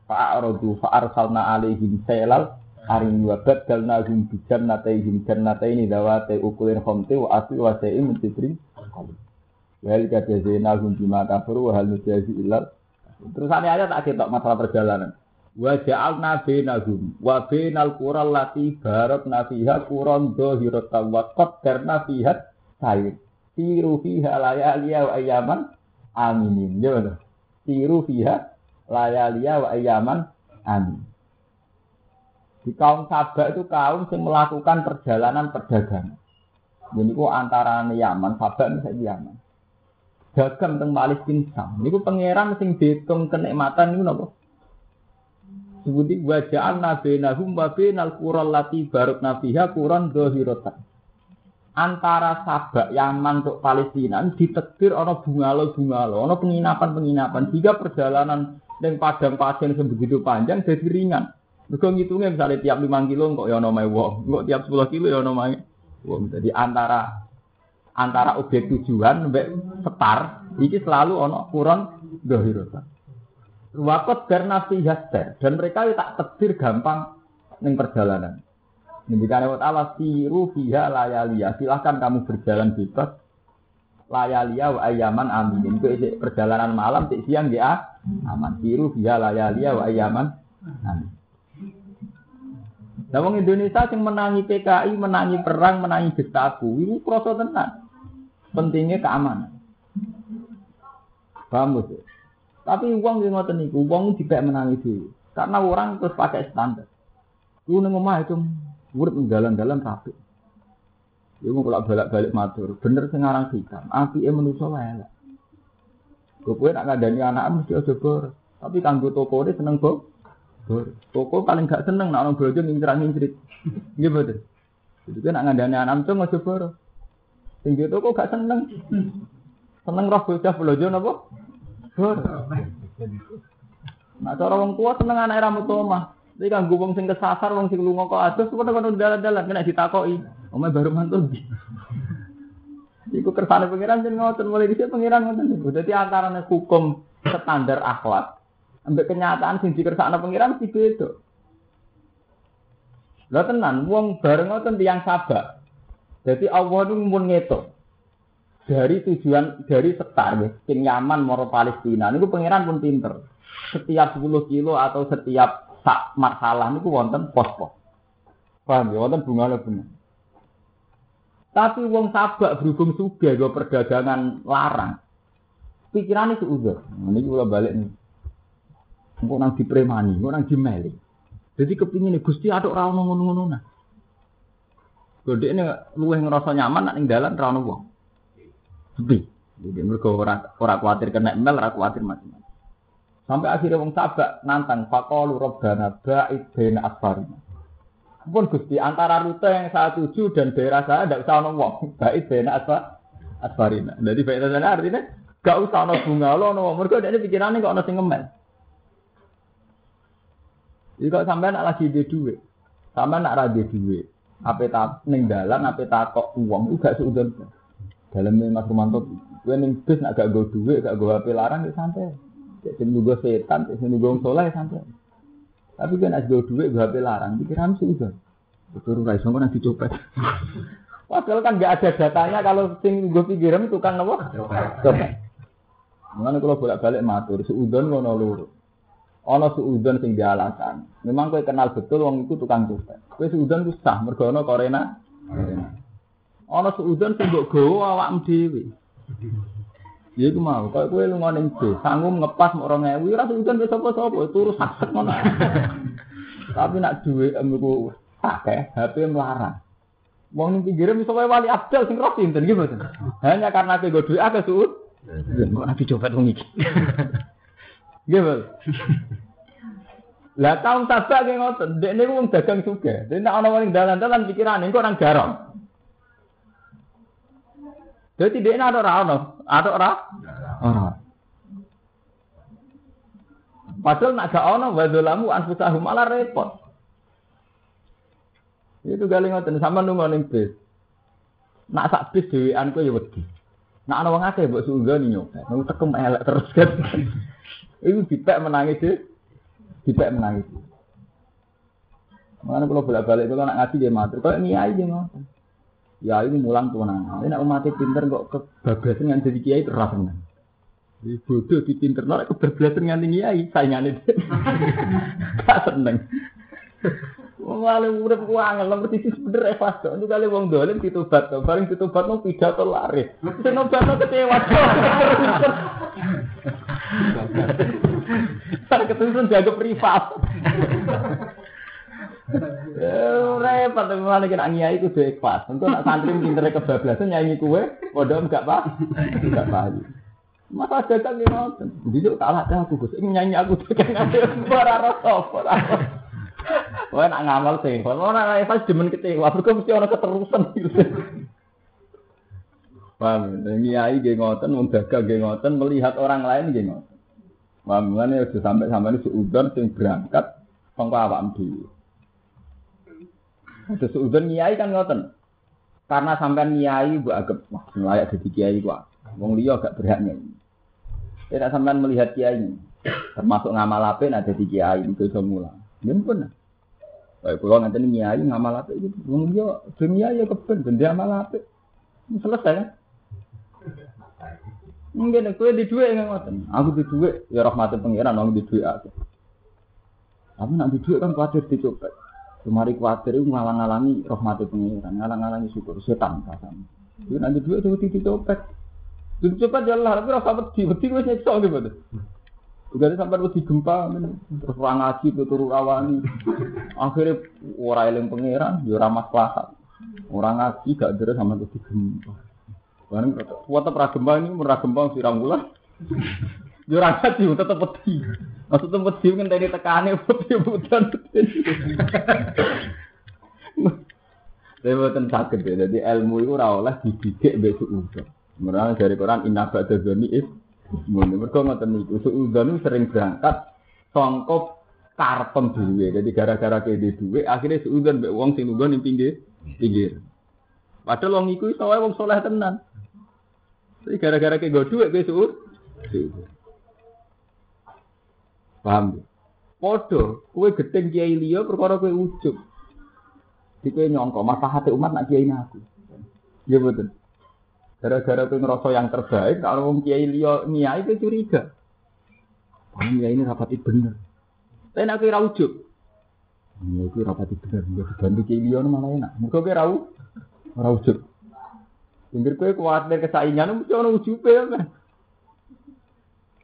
fa'aradu fa'arsalna alaihim sailal arim wa badalnahum bi jannatayhim jannataini dawati ukulin khamti wa asli wa sa'im min sidrin Wal kadzainahum bima kafaru wa hal nujazi illal Terus ada ayat tak kita masalah perjalanan. Wa ja'alna bainahum wa bainal qura allati barakna fiha quran dhahiratan wa qaddarna fiha sayr. Siru fiha layaliya wa ayaman aminin. Ya betul. Siru fiha layaliya wa ayaman amin. Di kaum Sabak itu kaum yang melakukan perjalanan perdagangan. Jadi itu antara Yaman, Sabak misalnya Yaman dagang teng Palestina Sam. Niku pangeran sing dihitung kenikmatan niku napa? Sebuti waja'al nabinahum wa binal qural lati barokna fiha quran dhahiratan. Antara Sabak Yaman untuk Palestina ditekdir ana bungalo-bungalo, ana penginapan-penginapan. Jika perjalanan yang padang pasir sebegitu panjang jadi ringan. Mergo ngitungnya misalnya tiap 5 kilo kok ya ana wong, kok tiap 10 kilo ya ana wong. Jadi antara antara objek tujuan mbek setar iki selalu ono kurang dohirota. Wakot karena haster dan mereka tak tebir gampang ning perjalanan. Ngendikane wa ta'ala siru fiha layalia. Silahkan kamu berjalan bebas layalia wa ayaman amin. Itu perjalanan malam siang ya aman. Siru fiha layalia wa ayaman amin. Lah wong Indonesia sing menangi PKI, menangi perang, menangi Gestapo, iku krasa tenan. Pentingnya keamanan. Paham Bos? Tapi uang yang ngoten niku, uang tidak menangi dulu. Karena orang terus pakai standar. Lu nang itu urip jalan-jalan rapi. Iku mau bolak-balik matur, bener sing aran hitam. Apike manusa wae elek. Kowe nak ngandani anak mesti aja bor. Tapi kanggo toko ini seneng bor. Bor. Toko paling gak seneng nak orang bojo ngincrat-ngincrit. Nggih. Jadi kan nak ngandani anak itu aja bor. Sing di toko gak seneng. Seneng roh bocah bojo napa? Bor. Nah cara wong tua seneng anak rambut omah. Tapi kan wong sing kesasar, wong sing lunga kok adus, kok kono dalan-dalan kena ditakoki. Omah baru mantul. Iku kersane pengiran jadi ngotot mulai dhisik pengiran ngoten niku. Dadi antarane hukum standar akhlak ambek kenyataan sing dikersakno pengiran mesti beda. Lah tenan wong bareng ngoten tiyang sabar. Jadi Allah itu mun ngetok dari tujuan dari setar sing nyaman moro Palestina niku pengiran pun pinter. Setiap 10 kilo atau setiap sak masalah niku wonten pos-pos. Paham ya wonten bunga bener. Tapi wong sabak berhubung sudah gue perdagangan larang. Pikirannya seudar. Ini juga balik nih. Engkau nang dipremani, engkau nang dimeli. Jadi kepingin nih gusti aduk rawon ngono-ngono nah. Gede ini luweh ngerasa nyaman nak ning dalan rawon wong. Sepi. Jadi mereka ora ora khawatir kena email, ora khawatir macam-macam. Sampai akhirnya wong sabak nantang faqalu rabbana ba'id baina asfarina. Pun Gusti antara rute yang saya tuju dan daerah saya tidak usah wong. Baik bena asfa asfarina. Jadi baik sana artinya gak usah ono bunga lo ono wong. Mereka ini pikirannya kok ono sing. Jadi kok sampai nak lagi di duit, sampai nak rada duit, apa tak neng dalan, apa tak kok uang, itu gak seudon. Dalam Mas Romanto, gue neng bis nak gak gue duit, gak gue HP larang, ya santai. Cek nunggu setan, cek nunggu soleh santai. Tapi kan ada duit gue HP larang, pikiran sih udah. Betul rai iso nanti dicopet. Padahal kan nggak ada datanya kalau sing gue pikiran tukang apa? Copet. Mengenai kalau bolak-balik matur, seudon ngono luru. Ono seudon sing dialasan. Memang gue kenal betul wong itu tukang copet. Gue seudon ku sah mergo ono korena. Ono seudon sing mbok gawa awakmu dhewe. Ya iku mau, kaya kowe lunga ning bis, sanggup ngepas mok 2000, ora udan wis sapa-sapa, turu sakit ngono. Tapi nak duwe emku akeh, HP melarang. Wong ning pinggire iso wae wali abdal sing roh sinten iki mboten. Hanya karena kowe duwe akeh suut. Kok nabi coba wong iki. Nggih, Bos. Lah kaum sabak ki ngoten, niku wong dagang juga. Dene ana wong dalan-dalan pikirane kok nang garong. Jadi dia ada ora ono, ada ora? Ora. Padahal nak gak ono wadolamu anfusahum malah repot. Itu kali ngoten sama nunggu ning bis. Nak sak bis dhewean ku ya wedi. Nak ana wong akeh mbok sunggoni nyopet. Nunggu tekem elek terus kan. Iku dipek menangis deh. Dipek menangis. Mana kalau bolak-balik kalau nak ngaji dia matur, kalau niai dia ngoten. Ya ini mulang kewenangan. Ini nak umatnya pinter kok kebablasan yang jadi kiai keras tenan. Di bodoh di pinter nak kebablasan yang tinggi kiai saingannya. Tak seneng. Malah urip ku angel nomor sisi bener ikhlas kok. Itu kali wong dolim ditobat to. Bareng ditobat mau pidato lari. Sing nobatno kecewa. Sak ketusun jaga privat. Repot malah kena ngiai itu dua ikhlas. Untuk nak santri pinter kebablasan nyanyi kue, bodoh enggak pak, enggak paham. Masa datang ini nonton, jadi kalah dah aku gus, ini nyanyi aku tuh kan ada suara suara. Wah nak ngamal sih, kalau nak ikhlas demen kecewa, berkau mesti orang keterusan gitu. Paham, ngiai geng ngoten, membaga geng ngoten, melihat orang lain geng ngoten. Paham, ini sudah sampai sampai ini seudon sing berangkat, kongko awak dulu. Ada seudon nyai kan ngoten. Karena sampai nyai bu agak wah layak jadi kiai gua. Wong liya agak berhak nyai. Tidak sampai melihat kiai. Termasuk ngamal apa ada di kiai itu semula. Ya pun. Kayak pulau nanti nyai ngamal apa itu. Wong liya dunia ya keben benda ngamal apa. Selesai kan? Mungkin aku di dua yang ngoten. Aku di dua ya rahmatin pangeran aku di dua aku. Tapi nak di dua kan khawatir dicopet. Kemari kuatir itu ngalang-alangi rahmati pengiran, ngalang-alangi syukur setan rasanya. Itu nanti dua itu wedi dicopet. Itu copet ya Allah, tapi rasa wedi, wedi wis nyekso gitu. Juga sampai wedi gempa, terus orang ngaji, turu rawani. Akhirnya orang eling pengiran, ya maslahat. Orang ngaji gak deres sama wedi gempa. Barang kuat pra gempa ini gempa sirang bulan. Yo ora ngaji tetep wedi. Maksudnya wedi ngenteni tekane butan. Saya buatan sakit ya, jadi ilmu itu ora oleh dididik besok udah. Mereka dari Quran inna ba'da dzani is Mune mergo ngoten niku suudzon sering berangkat sangka karpem dhewe. Jadi gara-gara kene duwe akhirnya suudzon mbek wong sing ning pinggir pinggir. Padahal wong iku iso wae wong tenan. Tapi gara-gara kene duwe kowe suud. Paham? Podo, kowe gedeng kiai liya perkara kowe ujug. Di kowe nyongko maslahate umat nak kiai aku. Ya betul. Gara-gara kowe ngerasa yang terbaik, kalau wong kiai liya niai kowe curiga. Wah, kiai ini rapati bener. Tapi nak ra ujug. Ya kowe rapati bener, nggak dibantu kiai liya malah enak. Muga kowe ra ora ujug. Pinggir kowe kuwatir kesaingan mesti ono ujube ya kan.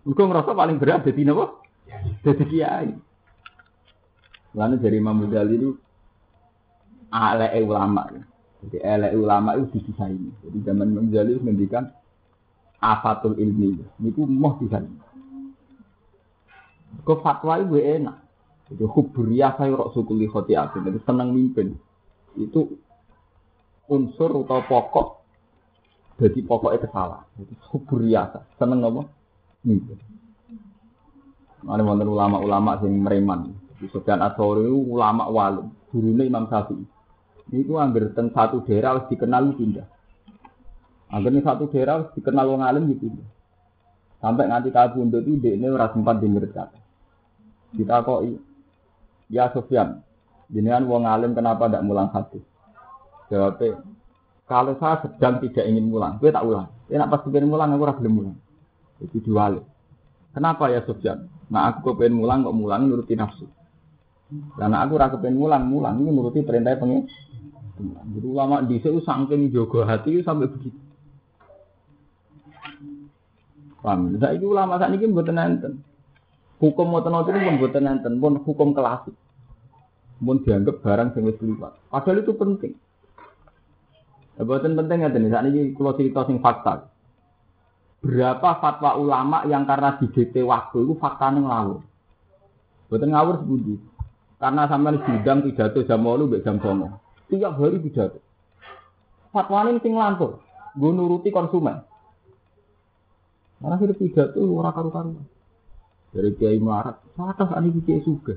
Muga ngerasa paling berat dadi napa? Dadi kiai. Lalu dari Imam Ghazali itu ale ulama. Jadi ele ulama itu didesain. Jadi zaman Imam Ghazali itu mendikan afatul ilmi. Itu mau disain. Ke fatwa itu enak. Jadi huburia saya rok sukuli khotiatin. Jadi senang mimpin. Itu unsur atau pokok. Jadi pokoknya kesalahan. Jadi huburia senang apa? Mimpin. Ada wonten ulama-ulama sing mereman. Sufyan Atsori ulama walim, gurune Imam Syafi'i. Niku angger teng satu daerah harus dikenal pindah. Ning satu daerah harus dikenal wong alim gitu. Sampai nganti kabundut itu dekne ora sempat denger kata. Kita kok ya Sufyan, jenengan wong alim kenapa tidak mulang hadis? Jawabnya, kalau saya sedang tidak ingin mulang, gue tak ulang. Enak pas pengen mulang, aku ora gelem mulang. Itu diwali. Kenapa ya Sufyan? Nah aku kepengen mulang kok mulang nuruti nafsu. Karena aku ora kepengen mulang, mulang ini nuruti perintah pengen. Jadi ulama di sini saking jogo hati sampai begitu. Paham? Saya itu ulama saat ini buatan enten. Hukum mau tenot pun buatan enten, pun hukum klasik. Pun dianggap barang yang wis. Padahal itu penting. Buatan penting ya, saat ini kalau cerita sing fakta. Berapa fatwa ulama yang karena di DT waktu itu faktanya ngawur. Buatan ngawur sebuti. Karena sampai sidang pidato jam 8 mbek jam 9. Tiap hari pidato. Fatwa ini sing lantur. Gue nuruti konsumen. Karena hidup pidato ora karu-karuan. Dari Kiai Melarat, atas ani Kiai Suga.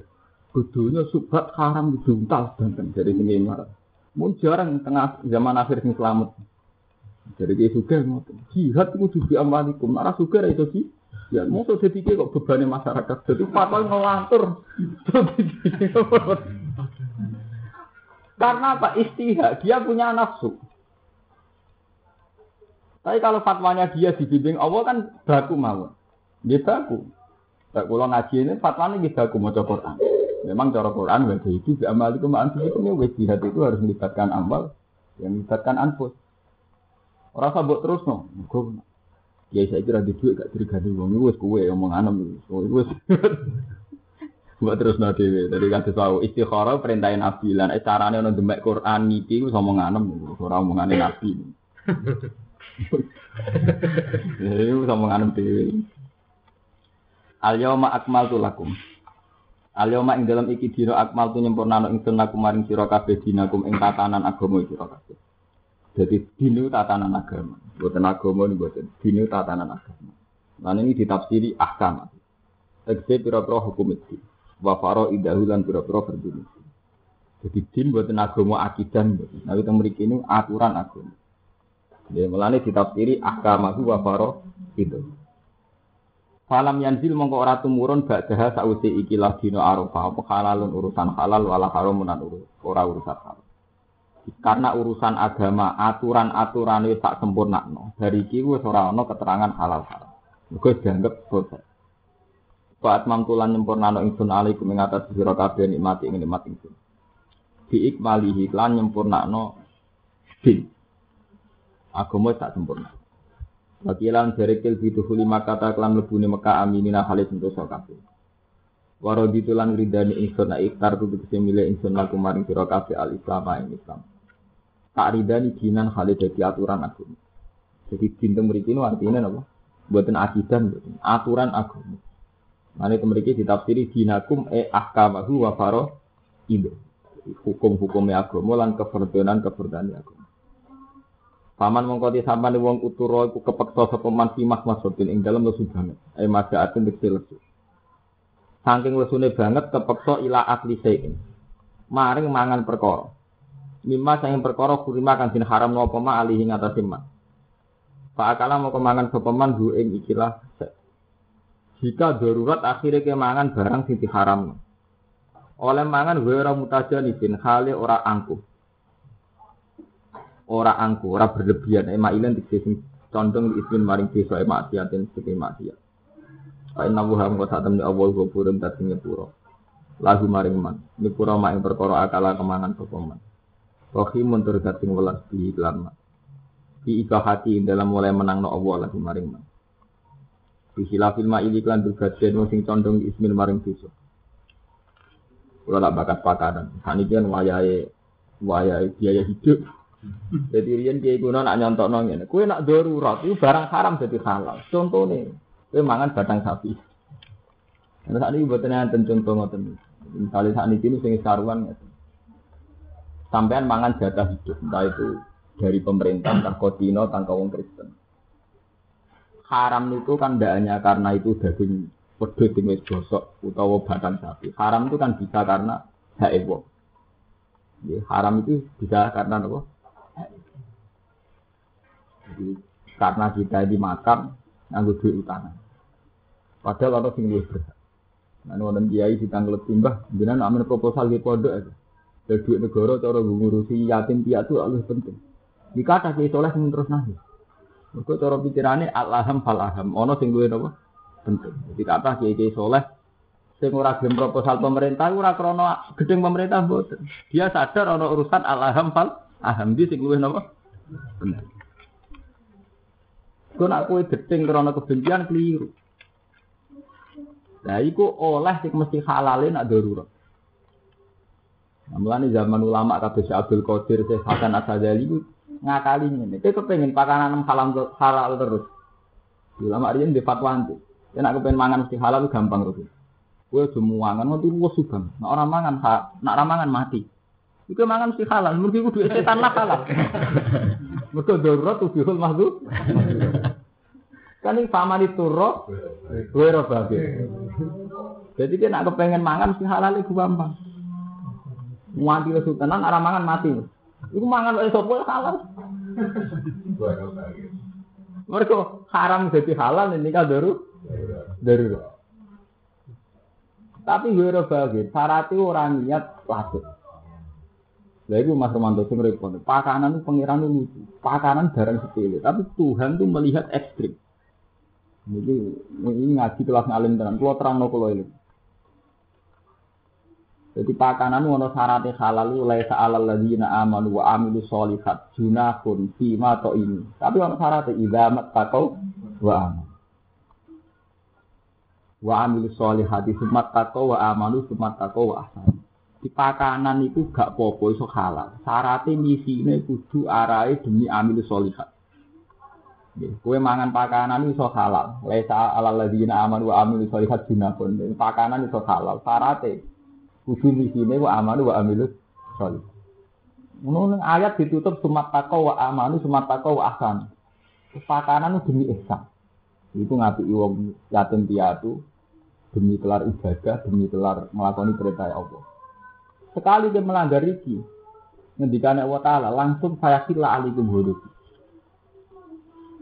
Bedonya subhat haram dijuntal banten dari Kiai Melarat. Mun jarang tengah zaman akhir sing selamat. Dari Kiai Suga ngoten. Jihad itu juga amalikum. Nara ra iso sih. Ya, mau tuh jadi kok bebannya masyarakat. Jadi fatwa ngelantur. Karena apa? Istihad. Dia punya nafsu. Tapi kalau fatwanya dia dibimbing Allah kan baku mau. Dia baku. Kalau ngaji ini fatwanya dia baku mau Quran. Memang cara Quran wajah itu amal itu anfus itu nih jihad itu harus melibatkan amal yang melibatkan anfus. Orang sabuk terus no. Ya saya kira di duit gak terganti wong itu wes kue ngomong anem itu. Wes Buat terus nanti, tadi kan tahu istikharah perintahin nabi lan eh caranya ono demek Quran niki wis omong anem ora omongane nabi. Eh wis omong anem dhewe. Al yauma akmaltu lakum. Al yauma ing dalam iki dina akmaltu nyempurnano ingsun lakum maring sira kabeh dinakum ing tatanan agama sira kabeh. Jadi dinu tatanan agama, buatan agama ini buatan dinu tatanan agama. Lan ini ditafsiri ahkam. Tegese pira-pira hukum itu. Wa faro idahulan pira-pira berdini. Jadi din buatan agama akidah. Nah kita mriki ini aturan agama. Ya melane ditafsiri ahkamahu wa faro itu. Falam yanzil mongko ora tumurun ba'daha sausi ikilah dina Arafah apa halalun urusan halal wala haramun ora urusan halal. Karena urusan agama aturan-aturan itu tak sempurna no. dari kiwu ora ono keterangan halal halal Mergo dianggap selesai Saat mamtulan nyempurna no ingsun alaikum ing atas sira kabeh nikmati ing nikmat ingsun ikmalihi lan nyempurnakno din. Agama tak sempurna. Wakilan dari kil biduhuli maka taklan lebuni Mekah aminina khalid untuk kabeh. Warodi tulan ridani ingsun na iktar tu tegese milih ingsun laku maring sira kabeh al Islam ing Islam. Tak ridani dinan khalid dadi aturan agama. Jadi dinten mriki artinya apa? Buatan akidah, buatan aturan agama. Mana itu mereka ditafsiri dinakum e ahkamahu wa faro ibu. Hukum-hukumnya agama lan keferdanan agama. Paman mongko di sampan wong uturo iku kepeksa sapa man simak maksudin ing dalem lesu banget. Ai majaatin dikse lesu. Saking lesune banget kepeksa ila akli sein. Maring mangan perkara. Mimma saking perkara kurima kang din haram napa ma alihi ngatasi man. Pak akala mau kemangan sapa man bu ing ikilah jika darurat akhirnya kemangan barang sing diharam. Oleh mangan gue ora mutajanibin hale ora angkuh ora angku, ora berlebihan ema ilan dikse condong ismin maring desa ema maksiatin sing maksiat. Fa inna wa ham kota temne awal gopurun dadi nyepuro. Lahu maring man, nyepuro mak ing perkara akala kemangan sapa man. Rohimun tur dadi welas bi iklan. Di hati dalam mulai menang no Allah lahu maring man. Di hilafil ma ini klan bergajian sing condong ismin maring desa. Kalau tak bakat pakanan, saniki kan wayai wayai biaya hidup jadi rian kiai kuno nak nyontok ini. Kue nak darurat itu barang haram jadi halal. Contoh nih, kue mangan batang sapi. Nah, saat ini buatnya enten contoh ngoten. Misalnya saat ini sing saruan. Sampean mangan jatah hidup, entah itu dari pemerintah, entah kodino, entah kaum Kristen. Haram itu kan tidak hanya karena itu daging pedut yang gosok utawa batang sapi. Haram itu kan bisa karena hak Ya, haram itu bisa karena apa? Jadi karena kita dimakan nganggo duit utang. Padahal orang sing luwih berhak. Nah, wonten kiai ditanglet timbah, jenengan amin proposal di pondok aja. Dari duit negara cara ngurusi yatim piatu lebih penting. Ada kiai soleh sing terus nahi. Mergo cara pikirane alham falaham, ono sing luwih napa? Penting. Jadi kata kiai-kiai soleh sing ora gelem proposal pemerintah ora krana gedeng pemerintah mboten. Dia sadar ono urusan alham fal aham di sing luwih napa? Penting. Kau nak kue gedeng karena kebencian keliru. Nah, iku oleh sing mesti halalin nak darurat. Nah, zaman ulama kata Syekh Abdul Qadir, Syekh Hasan Asadali itu ngakali ini. Dia kepengen pakanan halal halal terus. Ulama dia di fatwa nanti. Dia nak kepengen mangan mesti halal itu gampang terus. Kue semua mangan nanti lu subang. Nak orang mangan, nak orang mangan mati. Iku mangan mesti halal, mungkin kudu setan lah halal. Mereka darurat tuh bihul mahdu. Kan ini paman itu roh, gue roh babi. Jadi dia nak kepengen mangan mesti halal itu gampang. Muanti lesu tenan, arah mangan mati. Iku mangan oleh sopo halal. Mereka haram jadi halal ini kan daru, daru. Tapi gue babi, syaratnya orang niat lasut. Lah itu Mas Romanto sing repot. Pakanan itu pengiran itu lucu. Pakanan barang sepele, tapi Tuhan tuh melihat ekstrim. Jadi ini ngaji kelas ngalim tenan. Kulo terang no kulo ini. Jadi pakanan wono syaratnya halal itu laisa alal ladina amanu wa amilu solihat junahun fima to ini. Tapi wono syaratnya idamat takau wa aman. Wa amilu solihati sumat takau wa amanu sumat takau wa ahsan di pakanan itu gak popo iso halal. Syaratnya misine kudu arai demi amil solihat. Kue mangan pakanan iso halal. Lesa alal ladina aman wa amil solihat junakun. Pakanan iso halal. Syaratnya kudu misine wa aman wa amil solihat. Menurut ayat ditutup sumat tako wa amanu sumat tako wa ahsan. Pakanan itu demi ihsan. Itu ngapi wong yatim piatu demi kelar ibadah, demi kelar melakoni perintah Allah. Sekali dia melanggar iki, ngendikane Allah Ta'ala langsung saya kila alikum hudud.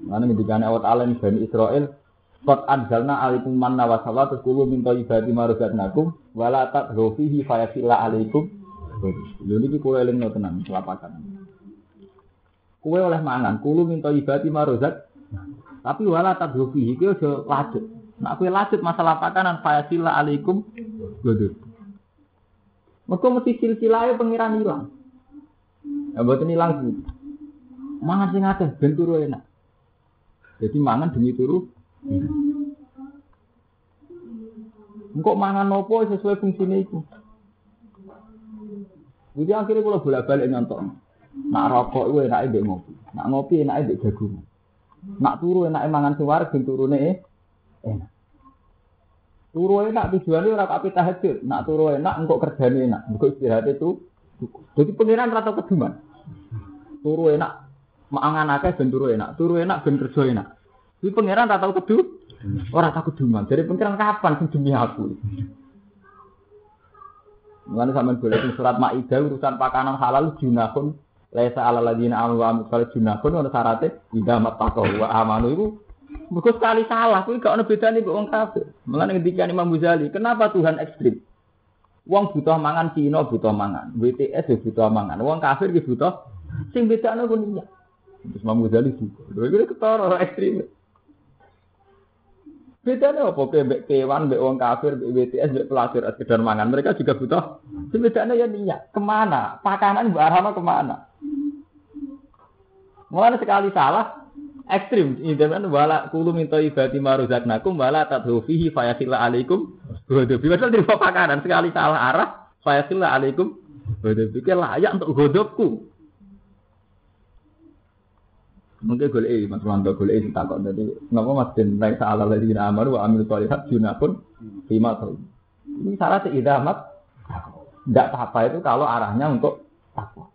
Mana ngendikane Allah Ta'ala ini Bani Israel, Qad anzalna alikum manna wa salwa terus kulo minta ibadi maruzatnakum wala tadghofihi fayakila alikum Lho niki kulo elingno tenan kelapakan. Kue oleh mangan, kulo minta ibadi maruzat tapi wala tadghofihi ki aja lanjut. Nak kue lanjut masalah pakanan alikum Gudut. Mereka mesti silsilahnya pengiran hilang. Ya ini langsung. Mangan sing akeh ben turu enak. Jadi mangan demi turu. Engkau mangan nopo sesuai fungsinya itu. Jadi akhirnya kalau bolak balik nyontok. Nak rokok itu enaknya mbek ngopi. Nak ngopi enaknya mbek jagung. Nak turu enaknya mangan suara ben turune eh, enak. Turu enak tujuannya ora kape tahajud. Nak turu enak engkau kerjane enak. Engkau istirahat itu. Jadi pengiran rata keduman. Turu enak mangan akeh ben turu enak. Turu enak ben kerja enak. Jadi pengiran rata kedu. Ora takut keduman. Jadi pengiran kapan sing demi aku? Mulane sampean boleh surat Maidah urusan pakanan halal junahun laisa alal ladina amanu wa amilus salih junahun ana syaratnya idza mattaqau wa amanu itu mergo sekali salah kuwi gak ono bedane mbek wong kafir. Mulane ngendikan Imam Ghazali, kenapa Tuhan ekstrim? Wong butuh mangan Cina butuh mangan, BTS ya butuh mangan, wong kafir ki butuh sing bedane ku niat. Terus Imam Ghazali juga. Lha iki ketara ekstrim. Bedanya apa? Mbek kewan, mbek wong kafir, mbek BTS, mbek pelacur, sekedar mangan. Mereka juga butuh. Bedanya ya niat. Ke mana? Pakanan mbak Arhama ke mana? Mulai sekali salah, ekstrim. Ini kan wala kulu minta ibadi maruzaknakum wala tadhu fihi fayasila alaikum. Godobi. Padahal dari pakanan sekali salah arah, fayasila alaikum. Godobi. Ini layak untuk godobku. Mungkin golek iki Mas Wanto golek iki takok dadi napa Mas Den naik salah lagi amaru wa amil sholihat junapun lima tahun. Ini syarat idamat tidak apa-apa itu kalau arahnya untuk takwa.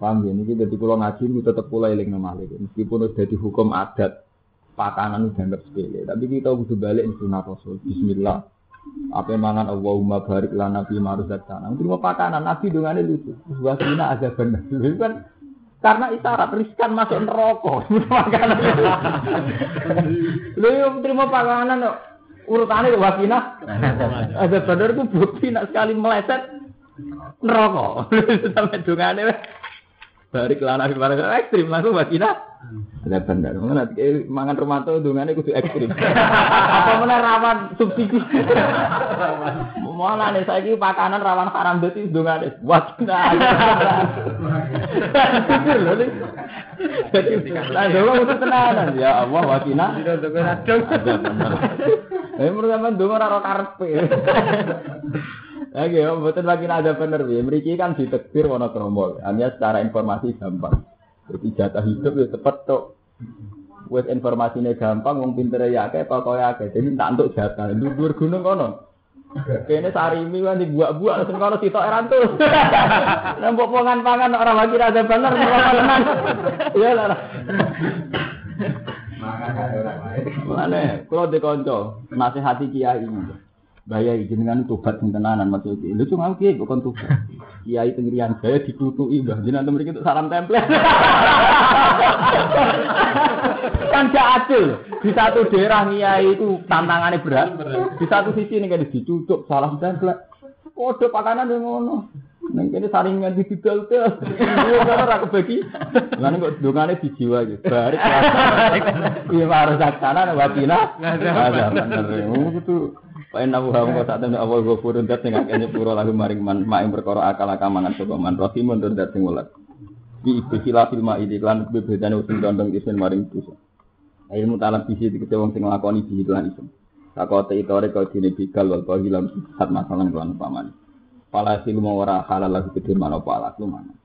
Paham ya? Ini jadi kalau ngaji itu tetap pula eling nama lagi. Meskipun sudah dihukum adat pakanan udah dianggap sepele. Tapi kita butuh balik di sunnah Rasul. Bismillah. Apa mangan Allahumma barik lana fi maruzaqtana. Terima pakanan Nabi dengannya lucu. Wa kina ada benar. Itu kan karena isyarat riskan masuk neraka. Lho yo terima pakanan kok urutane wakina. Ada benar ku bukti nak sekali meleset neraka. Sampai dungane barik lana fi barang ekstrim langsung wakina. Ada benar. Mengenai nanti mangan rumah tuh dungane kudu ekstrim. Apa mana rawan subsidi. Malah nih saya pakanan rawan haram berarti dungane wakina. Pikir loh nih. Jadi, nah, dong untuk tenanan ya Allah wakina. Ada benar. Eh pertama dong ora karpe. Oke, betul lagi ada bener ya. Mereka kan ditekbir wono kromo. Hanya secara informasi gampang. Jadi jatah hidup ya cepet tuh. Wes informasinya gampang, wong pinter ya kayak pokoknya kayak. Jadi tak untuk jatah. Lugur gunung kono. Kayaknya sarimi kan dibuat-buat langsung kono sitok eran tuh. Nembok pongan pangan orang lagi ada bener tenan. Iya lah. Mana? Kalau dikonco nasihati kiai. Bayai jenengan tobat tenanan maksud iki. Lho cuma kiai kok kon tobat. Kiai tengirian saya ditutuki Mbah jenengan mriki itu salam tempel. kan gak adil. Di satu daerah kiai itu tantangannya berat. Di satu sisi ini kan dicucuk salam tempel. Kode pakanan yang ngono. Neng kene saringan di didol ke. Iya kan ora kebagi. Lan kok dongane dijiwa iki. Barik. Iya harus saksana wakina. Ada bener. Itu Pain nabu ham kok tak temen awal gue purun dat sing akeh nyepuro lagu maring man maing perkara akal akamangan sapa man rahimun tur dat sing welas. Bi ikhtilaf fil ma'idi lan kebedane usin dondong isin maring dosa. Ilmu talam bisi dikete wong sing nglakoni bisi lan isin. Takote itore kau dine bigal wal bahilam sat masalah kelan paman. Pala silmu ora halal lagi gede mana pala lu mana.